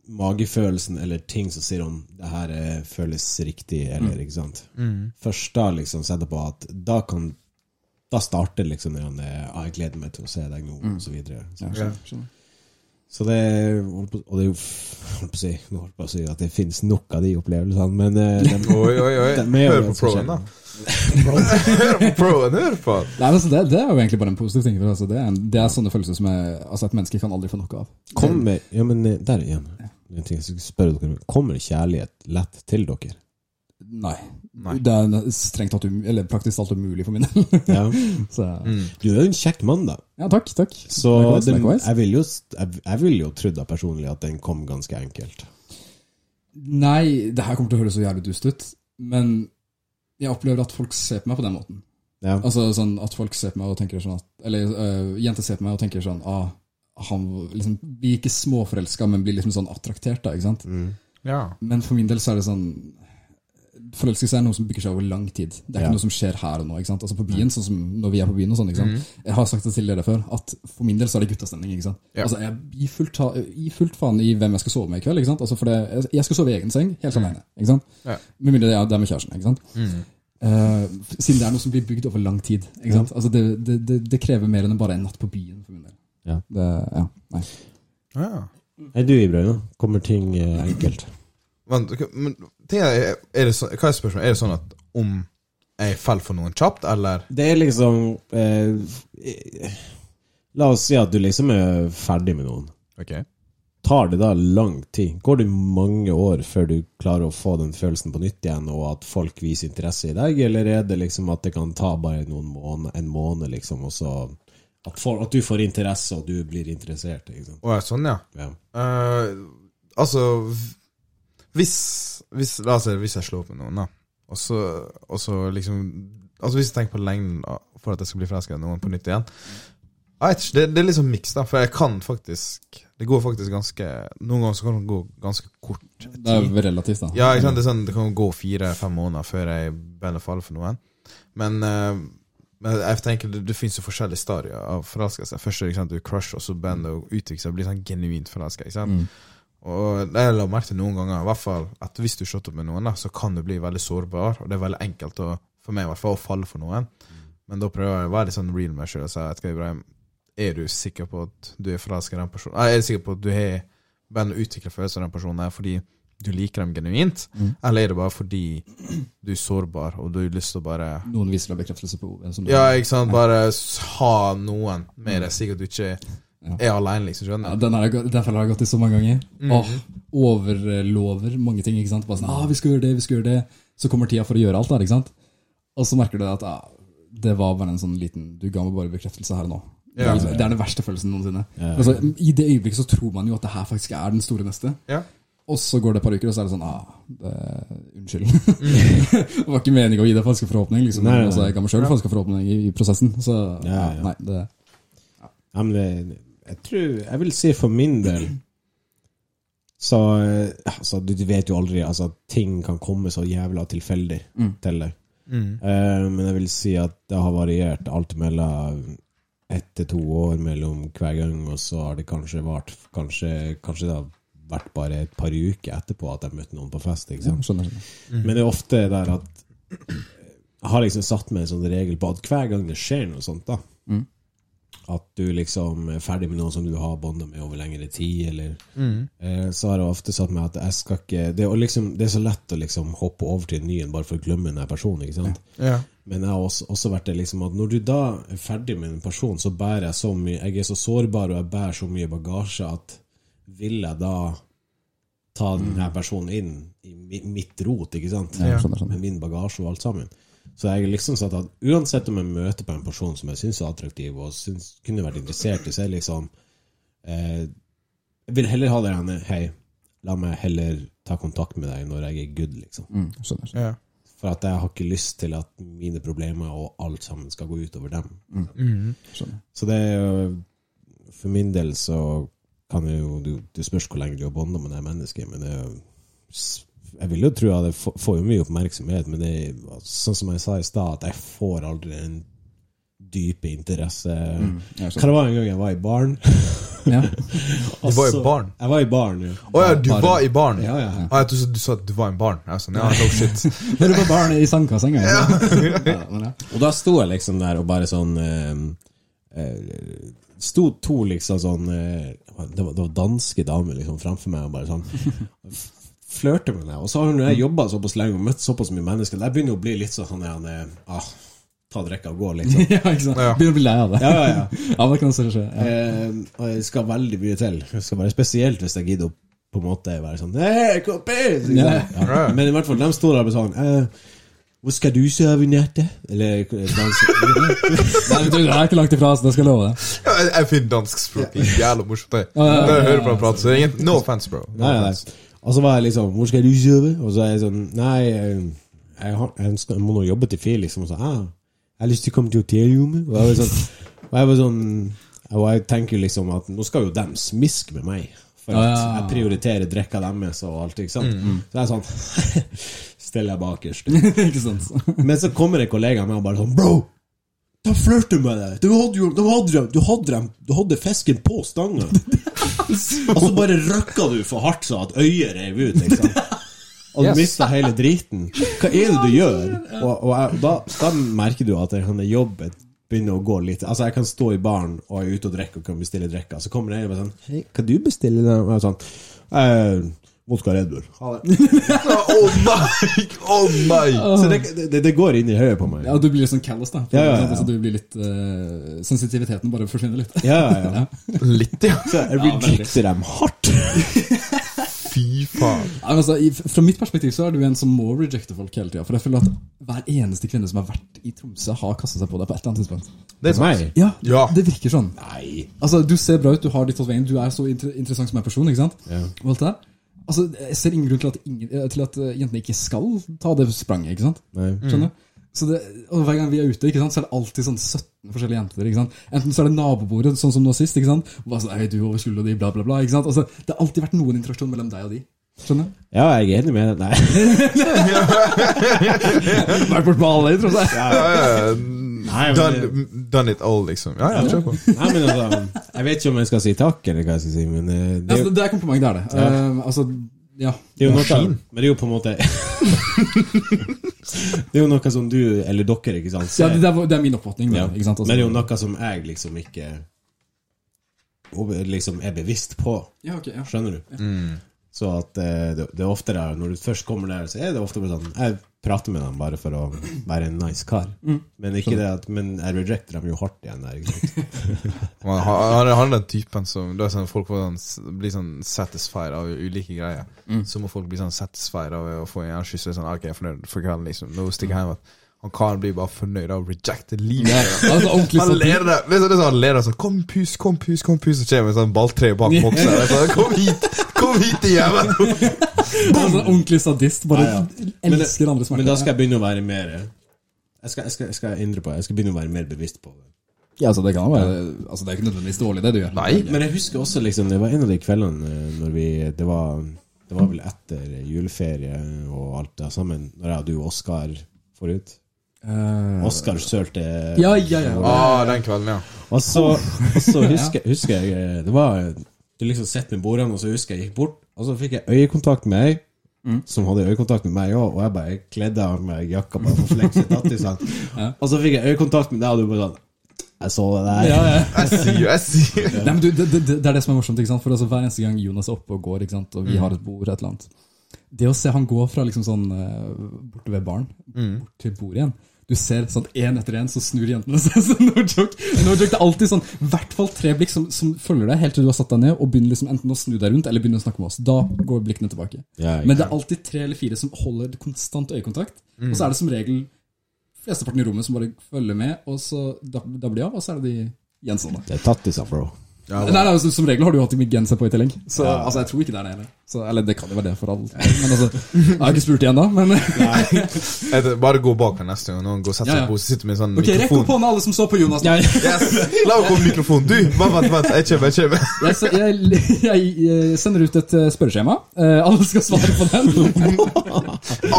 magefølelsen eller ting som sier om det her eh, føles riktig, eller ikke sant. Først da liksom setter på at da kan Da starter liksom den eh, 'Jeg gleder meg til å se deg nå', og så videre. Ja, skjønner, skjønner. Så det holdt på- Og det holdt på å si, Nå holdt på å si at det finnes nok av de opplevelsene, men eh, Oi, oi, oi. er Hør på proen, da. Hør på proen, hør på. Nei, altså, det, det er jo egentlig bare en positiv ting. Altså, det, er en, det er sånne følelser som er, altså, et menneske kan aldri få noe av. Kommer Ja, men eh, der igjen. En ting jeg skal spørre dere om. Kommer kjærlighet lett til dere? Nei. Nei. Det er strengt tatt um, eller praktisk talt umulig for min del. Ja. mm. Du er jo en kjekk mann, da. ja, takk, takk. Så den, jeg vil jo jeg, jeg vil jo trodd da personlig at den kom ganske enkelt. Nei, det her kommer til å høres så jævlig dust ut, men jeg opplever at folk ser på meg på den måten. Ja. Altså sånn at folk ser på meg og tenker sånn at Eller øh, jenter ser på meg og tenker sånn ah, han liksom, blir ikke småforelska, men blir liksom sånn attraktert, da, ikke sant? Ja. Men for min del så er det sånn Forelskelse er noe som bygger seg over lang tid. Det er Ja. ikke noe som skjer her og nå. ikke sant? Altså På byen, sånn som når vi er på byen og sånn. ikke sant? Jeg har sagt det til dere før, at for min del så er det guttastemning. ikke sant? Ja. Altså Jeg gir fullt, fullt faen i hvem jeg skal sove med i kveld. ikke sant? Altså for det, Jeg skal sove i egen seng, helt alene. ikke sant? Ja. Med mindre det er- med kjæresten. ikke sant? Eh, siden det er noe som blir bygd over lang tid. ikke sant? Altså Det, det, det, det krever mer enn bare en natt på byen. for min del. Ja. Det, ja, nei. ja. Er du Ibrahim? Kommer ting eh, enkelt? Men ting er, er det så, hva er spørsmålet? Er det sånn at om jeg faller for noen kjapt, eller Det er liksom eh, La oss si at du liksom er ferdig med noen. Ok. Tar det da lang tid? Går det mange år før du klarer å få den følelsen på nytt igjen, og at folk viser interesse i deg, eller er det liksom at det kan ta bare måneder, en måned, liksom, og så at, for, at du får interesse, og du blir interessert? Liksom. Å, ja, sånn, ja. Ja. Uh, altså Hvis, hvis La oss si hvis jeg slår opp med noen, da, og så, og så liksom Altså Hvis jeg tenker på lengden for at jeg skal bli forelska i noen på nytt igjen Jeg vet ikke, det, det er sånn miks, da, for jeg kan faktisk Det går faktisk ganske Noen ganger så kan det gå ganske kort Det er jo relativt, da. Ja, ikke sant? Det, sånn, det kan gå fire-fem måneder før jeg begynner å falle for noen. Men, eh, men jeg tenker det, det finnes jo forskjellige stadier av forelskelse. Først er det du crush, og så begynner det å utvikle seg og bli sånn genuint forelska. Mm. Og det jeg la merke til noen ganger, i hvert fall at hvis du shotter med noen, så kan du bli veldig sårbar, og det er veldig enkelt å, for meg i hvert fall å falle for noen. Men da prøver jeg å være litt sånn real med sjøl og si at Ibrahim, er du sikker på at du er forelska i den personen? Er du sikker på at du har bare å utvikle følelser av den personen her fordi du liker dem genuint, Mm. eller er det bare fordi du er sårbar og du har lyst til å bare Noen viser deg bekreftelse på hvem som du Ja, ikke sant, bare ha noen med deg, slik at du ikke Ja. er alene, liksom. Skjønner du? den, har jeg, gått- den fellen har jeg gått i så mange ganger. Mm. Åh, overlover mange ting. ikke sant? Bare sånn, ah, vi skal gjøre det, vi skal gjøre det. Så kommer tida for å gjøre alt der. ikke sant? Og så merker du at ah, det var bare en sånn liten Du ga meg bare bekreftelse her og nå. Det, er, liksom- det er den verste følelsen noensinne. Ja. Altså, I det øyeblikket så tror man jo at det her faktisk er den store neste. Ja. Og så går det et par uker, og så er det sånn ah, det, Unnskyld. Mm. det var ikke meningen å gi deg falske forhåpninger. liksom. Nei, nei, nei. Altså, jeg ga meg sjøl falske forhåpninger i, i prosessen. Så Ja, ja. nei, det Ja, men det, jeg tror Jeg vil si for min del Så altså, du, du vet jo aldri altså, Ting kan komme så jævla tilfeldig Mm. til deg. Mm. Uh, men jeg vil si at det har variert alt mellom ett til to år mellom hver gang, og så har det kanskje vart Kanskje, kanskje det har vært bare et par uker etterpå at jeg møtte noen på fest. Ikke ja, sant? skjønner. skjønner. Men det er ofte der at Jeg har liksom satt meg en sånn regel på at hver gang det skjer noe sånt, da Mm. At du liksom er ferdig med noen som du har bånda med over lengre tid, eller Mm. eh, Så har jeg ofte sagt meg at jeg skal ikke Det liksom, det er så lett å liksom hoppe over til en ny en bare for å glemme den personen, ikke sant? Ja. Men jeg har også, også vært det liksom at når du da er ferdig med en person, så bærer jeg så mye Jeg er så sårbar, og jeg bærer så mye bagasje at vil jeg da ta denne personen inn i mitt rot, ikke sant? Ja, skjønner, skjønner. Med min bagasje og alt sammen. Så jeg har liksom sagt at uansett om jeg møter på en person som jeg syns er attraktiv, og synes kunne vært interessert i, så er jeg liksom eh, Jeg vil heller ha det henne Hei, la meg heller ta kontakt med deg når jeg er good, liksom. Mm, skjønner. Ja. For at jeg har ikke lyst til at mine problemer og alt sammen skal gå utover dem. Mm. skjønner. Så det er jo For min del så kan det jo Du, du spørs hvor lenge du har bånda med det mennesket, men det er jo Jeg vil jo tro at det får, jo mye oppmerksomhet, men det er sånn som jeg sa i stad, at jeg får aldri en dype interesse. Mm, Hva det var en gang jeg var i baren? Ja. Du var i Altså, baren? Jeg var i baren, jo. Å ja, du Baren. var i baren? Ja, ja, ja. Ah, jeg trodde du sa at du var i en barn. Jeg sånn, ja, no shit. Når du var barn i sandkassa en gang. Ja. Ja. Og da sto jeg liksom der og bare sånn eh, eh, Sto to liksom sånn eh, det, var, det var danske damer liksom framfor meg og bare sånn Flørte med meg. Og så har hun jeg jobba såpass lenge og møtt såpass mye mennesker, det begynner å bli litt sånn han er, ah, Ta drikka og gå, liksom. ja, ikke sant? Ja. Begynner å bli lei av det. Ja, ja, ja. Ja, det kan skje. Ja. Eh, og det skal veldig mye til. Det skal være spesielt hvis jeg gidder å på en måte være sånn Hei, kompis! Ja. Ja. Men i hvert fall, de står der og sånn eh, Hva skal du sove i natt? Eller danse Nei, du, det er ikke langt ifra, så det skal jeg love deg. Ja, jeg, jeg finner dansk språk jævla morsomt. jeg. Når jeg hører på ham prate, så ingen No offense, bro. No Nei, nei. Og så var jeg liksom Hvor skal du sove? Og så er jeg sånn Nei, jeg, jeg, har, jeg, skal, jeg må nå jobbe til fyr, liksom. Og så ah, Jeg har lyst til å komme til hotellrommet. Og jeg var sånn Og jeg var sånn Og jeg tenker liksom at nå skal jo dem smiske med meg. For at ja. jeg prioriterer drikka deres og alt, ikke sant. Så jeg er sånn Stiller jeg bakerst. ikke sant? Men så kommer en kollega med og bare sånn Bro! De flørter med deg! Du hadde jo du hadde, dem- du hadde, dem- du hadde fisken på stanga! og så bare røkka du for hardt så at øyet rev ut, ikke sant? Og du Yes. mista hele driten. Hva er det du gjør? Og, og jeg, da, da merker du at denne jobben begynner å gå litt Altså, jeg kan stå i baren og er ute og drikke og kan bestille drikke, så kommer det en og bare sånn Hei, kan du bestille det? Og jeg er sånn eh, Vodka Red Bull. Ha det. Å nei! Å nei! Så det, det, det går inn i hodet på meg. Ja, du blir litt sånn callous, da. Ja, ja, ja. Altså, du blir litt uh, Sensitiviteten bare forsvinner litt. Ja, ja, ja. Litt, ja. Så jeg rejecter dem hardt. Fy faen. Altså, fra mitt perspektiv så er du en som må rejecte folk hele tida. For jeg føler at hver eneste kvinne som har vært i Tromsø, har kasta seg på deg på et eller annet tidspunkt. Det er. Meg? Ja, Ja. det virker sånn. Nei. Altså, Du ser bra ut, du har ditt tatovering, du er så inter interessant som en person. ikke sant? Ja. Og alt det der. Altså, Jeg ser ingen grunn til at, ingen, eh, til at eh, jentene ikke skal ta det spranget. ikke sant? Nei. Skjønner du? Så det, og Hver gang vi er ute, ikke sant, så er det alltid sånn 17 forskjellige jenter. ikke sant? Enten så er det nabobordet, sånn som nå sist. ikke sant? Og bare sånn, «Hei, du over skuldra di, bla, bla, bla. ikke sant? Altså, Det har alltid vært noen interaksjon mellom deg og de. Skjønner du? Ja, jeg er enig med deg. Nei. Vært bort på alle, tror jeg. Ja, ja, Nei, men done, done it all, liksom. Ja, ja, kjør på. Nei, men altså Jeg vet ikke om jeg skal si takk, eller hva jeg skal si, men eh, det, er Altså, jo, det er kompliment, det er det. Eh, altså, ja. det er jo noe Men det er jo på en måte Det er jo noe som du, eller dere, ikke sant ja det, er, det er min oppfatning. Ja. Ja. ikke sant? Altså, Men det er jo noe som jeg liksom ikke liksom er bevisst på. ja, okay, ja. Skjønner du? Så at eh, det, det er oftere Når du først kommer der, så er det ofte bare sånn Jeg prater med dem bare for å være en nice kar. Men ikke det at Men jeg rejecter dem jo hardt igjen der. Man, han, han er den typen som det er sånn, Folk får sånn, blir sånn satisfied av ulike greier. Så må folk bli sånn satisfied av å få en kyss. Sånn, ok, jeg er fornøyd for kvelden, liksom. Nå stikker jeg hjem. Han karen blir bare fornøyd av å rejecte livet. Altså, Han sånn- ler det. Det er sånn, det er sånn, han ler sånn Kom, pus, kom, pus, kom, pus. Så kommer en sånn balltre bak boksen. Så, Sånn, kom hit! Kom hit, din jævel! Altså, ordentlig sadist. Bare Ja, ja. Men det- elsker andre smerter. Men da skal jeg begynne å være mer Jeg skal, jeg skal, jeg skal endre på det. Jeg skal begynne å være mer bevisst på det. Ja, altså, det kan være Altså, det er ikke nødvendigvis dårlig, det du gjør. Nei. Men jeg husker også liksom Det var en av de kveldene eh, når vi Det var, det var vel etter juleferie og alt det sammen, når jeg og du og Oskar forut. Eh, Oskar sølte Ja, ja, ja. Ah, den kvelden, ja. Og så, og så husker, husker jeg eh, Det var Du liksom sitter med bordene, og så husker jeg gikk bort, og så fikk jeg øyekontakt med ei som hadde øyekontakt med meg òg, og jeg bare kledde av meg jakka bare for å flekse ja. Og så fikk jeg øyekontakt med deg, og du bare sånn Jeg så det der. ja, ja. Jeg sier, jeg sier. Nei, men du, det, det, det er det som er morsomt. ikke sant? For altså, Hver eneste gang Jonas er oppe og går, ikke sant? og vi har et bord, et eller annet Det å se han gå fra liksom sånn eh, borte ved baren bort til bordet igjen Du ser sånn én etter én, så snur jentene seg. Så no joke. No joke. Det er alltid sånn i hvert fall tre blikk som, som følger deg helt til du har satt deg ned og begynner liksom enten å snu deg rundt eller begynner å snakke med oss. Da går blikkene tilbake. Ja, Men det er alltid tre eller fire som holder konstant øyekontakt. Og så er det som regel flesteparten i rommet som bare følger med, og så da blir de av, og så er det de gjenstående. Det er tattiser, bro. Ja, Nei, nei, altså, Som regel har du jo hatt mye genser på i tillegg. Så altså, jeg tror ikke det er det heller. Så, eller det kan jo være det for alt. Men altså, Jeg har ikke spurt igjen, da. Men Jeg Bare gå bak her neste gang. Noen går og setter seg ja. på, sitter med en sånn ok, rekk opp mikrofon. hånda, alle som så på Jonas. Yes! La meg komme mikrofonen. Du, vent, vent, vent. Jeg kommer, jeg kommer. Jeg, jeg, jeg, jeg sender ut et eh, spørreskjema. Eh, alle skal svare på den.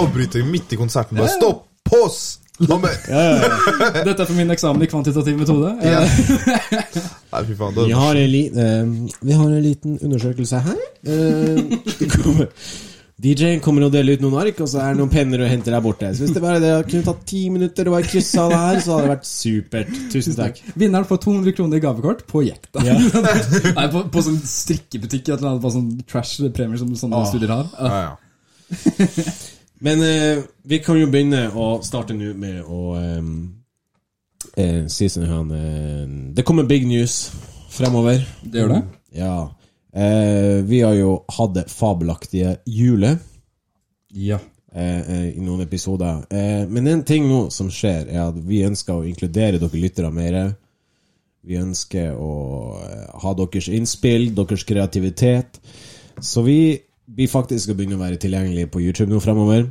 Avbryter midt i konserten. Bare stopp! Pause! La ja, Dette er for min eksamen i kvantitativ metode. Ja. Nei, fy faen. Vi har, en li, uh, vi har en liten undersøkelse her. Uh, kommer- DJ-en kommer og deler ut noen ark, og så er det noen penner og henter der borte. Så hvis det bare det kunne tatt ti minutter og bare kryssa det her, så hadde det vært supert. Tusen takk. Vinneren får 200 kroner i gavekort på Jekta. Ja. Nei, på, på sånn strikkebutikk et eller annet, på sånn trash-premier som sånne studier har. ja, ja. Men eh, vi kan jo begynne å starte nå med å eh, eh, si sånn her eh, Det kommer big news fremover. Det gjør det? Ja. Eh, vi har jo hatt det fabelaktige julet. Ja. eh, i noen episoder. Eh, men en ting nå som skjer, er at vi ønsker å inkludere dere lyttere mer. Vi ønsker å ha deres innspill, deres kreativitet. Så vi blir faktisk skal begynne å være tilgjengelige på YouTube nå fremover.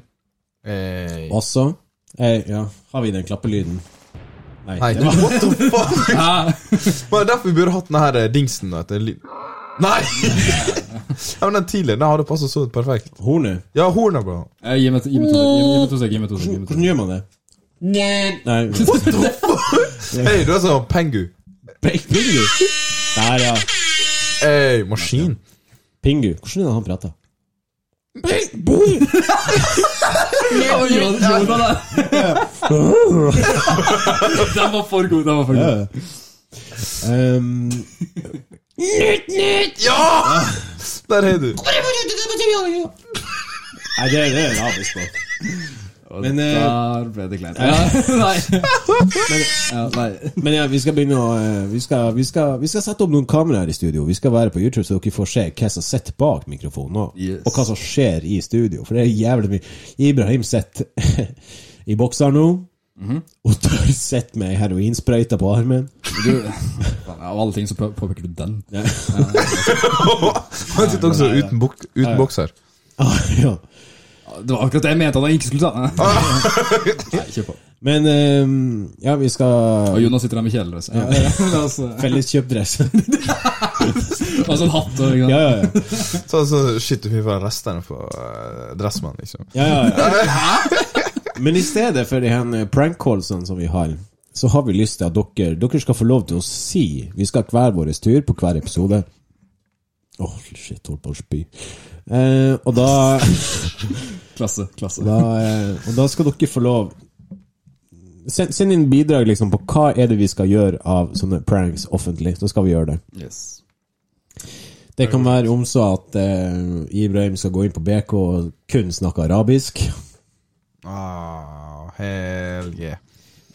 Eh, Også eh, Ja, har vi den klappelyden? Nei. Nei, det var, what the fuck? Men det er derfor vi burde hatt den her eh, dingsen. Vet du. Nei! ja, men den tidligere den hadde passet så perfekt. hornet? Ja, hornet, bro. eh, gi meg to gi meg to sek, gi meg to sek, gi meg to sek, gi meg to Hvordan sek. gjør man det? Nei Hei, du er sånn pengu. Pingu? Der, ja. Hey, maskin. Pingu. Hvordan er det han prater? Den var for god, den var for god. Um, Ja! Der er du. Nei, det, det er arabisk på. Men, eh, Der ble det kleint. Ja, nei. Ja, nei. Men ja, vi skal begynne å eh, vi skal, vi, skal, vi skal sette opp noen kameraer i studio. Vi skal være på YouTube, så dere får se hva som sitter bak mikrofonen. Og, Yes. og hva som skjer i studio. For det er jævlig mye. Ibrahim sitter i bokser nå. Og der sitter med ei heroinsprøyte på armen. Du, av alle ting så på- påpeker du den. Han sitter også uten, bok, uten bokser. Ah, ja. Det var akkurat det jeg mente han ikke skulle ta. Nei, kjør på. Men um, ja, vi skal Og Jonas sitter der med kjeledress. Ja. La dress eh, Felleskjøpdress. Og sånn hatt og ja, ja, ja. Så, så shit, vi bare restene på uh, Dressmann, liksom. Ja, ja, ja. Men i stedet for de her prank callsene som vi har, så har vi lyst til at dere, dere skal få lov til å si Vi skal hver vår tur på hver episode. Åh, shit, holdt på å spy. Eh, og da, Klasse. klasse. da eh, Og da skal dere få lov Send, send inn bidrag liksom på hva er det vi skal gjøre av sånne pranks offentlig. Så skal vi gjøre det. Yes. Det kan være om så at eh, Ibrahim skal gå inn på BK og kun snakke arabisk. Ah, hell yeah.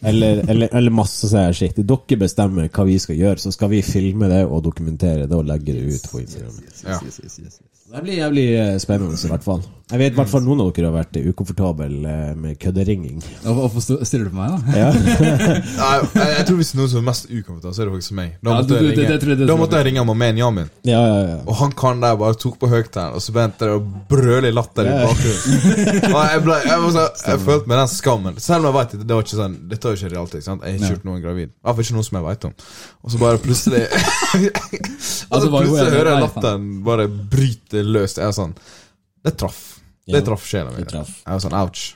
Eller, eller, eller masse sånn shit. Dere bestemmer hva vi skal gjøre, så skal vi filme det og dokumentere det og legge det ut på Instagram. Ja. Yes, yes, yes, yes. Det blir jævlig eh, spennende, i hvert fall. Jeg vet i hvert fall noen av dere har vært ukomfortable eh, med kødderinging. Hvorfor stiller du på meg, da? Ja. Nei, jeg, tror hvis noen som er mest ukomfortabel, så er det faktisk meg. Da Ja, måtte du- jeg det- det- ringe, det det da måtte jeg. ringe Mamen Yamin. ja, ja, ja. Og han kan der bare tok på høyttaleren, og så begynte det å brøle i latter i bakgrunnen. Og jeg, ble, jeg, var så, jeg følte med den skammen. Selv om jeg vet at det var ikke sånn Dette er jo ikke realtid. sant? Jeg har ikke gjort noen gravid. Iallfall ikke noen som jeg vet om. Og så bare plutselig Og så det var jo plutselig hører jeg latteren bare bryte løst. Jeg er sånn Det traff. Det traff sjela mi. Jeg var sånn ouch.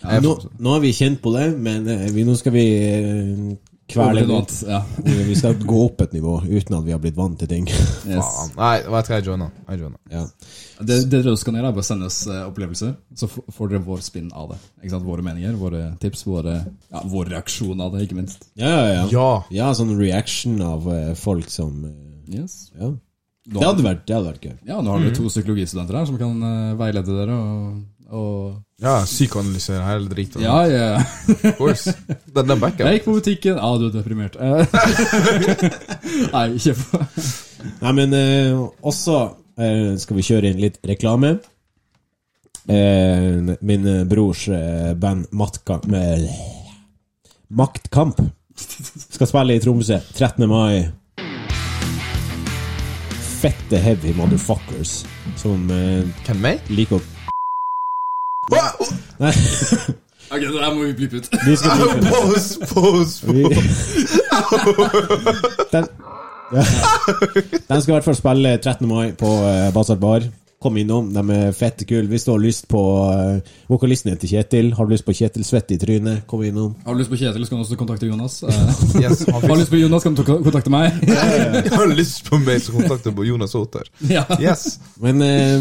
Ja, Nå, nå har vi kjent på det, men eh, vi, nå skal vi eh, kvele litt. Ja. Vi skal gå opp et nivå uten at vi har blitt vant til ting. Yes. Faen. Nei, vet du hva, jeg joiner. Jeg joina. Ja. Det, det dere skal gjøre, er bare sende oss eh, opplevelser, så får dere vår spinn av det. Ikke sant? Våre meninger, våre tips, våre, ja, vår reaksjon av det, ikke minst. Ja, ja, ja. Ja. Ja, sånn reaction av eh, folk som eh, Yes. Ja. Det hadde vært, det hadde vært gøy. ja, nå har dere to psykologistudenter her som kan veilede dere og, og Ja, psykoanalysere hele driten. Ja, ja. Of course. Den, den backer Jeg gikk på butikken. Ah, du er deprimert. Eh, Nei, ikke på Nei, men eh, også eh, skal vi kjøre inn litt reklame. Eh, min eh, brors eh, band Matka, med, Maktkamp skal spille i Tromsø 13. mai. Fette heavy motherfuckers som eh, Hvem meg? liker å Nei, Ok, det der må vi blippe ut. vi skal blippe ut. Pause, pause, pause. den, ja. den skal i hvert fall spille 13. mai på uh, Bar. Kom innom, de er fette kule. Hvis du har lyst på uh, vokalisten til Kjetil. Har du lyst på Kjetil Svett i trynet, kom innom. Har du lyst på Kjetil, så kan du også kontakte Jonas. Eh, Yes, Har du lyst på Jonas, kan du kontakte meg. har du lyst på meg så kontakter på Jonas Otter. ja. Yes. Men eh,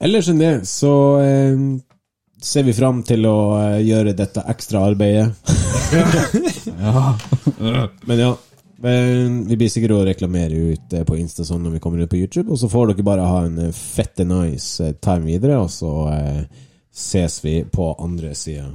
ellers enn det, så eh, ser vi fram til å eh, gjøre dette ekstra arbeidet. Men ja. Men vi blir sikkert å reklamere ut eh, på Insta sånn når vi kommer ut på YouTube. Og så får dere bare ha en eh, fette nice eh, time videre, og så eh, ses vi på andre sida.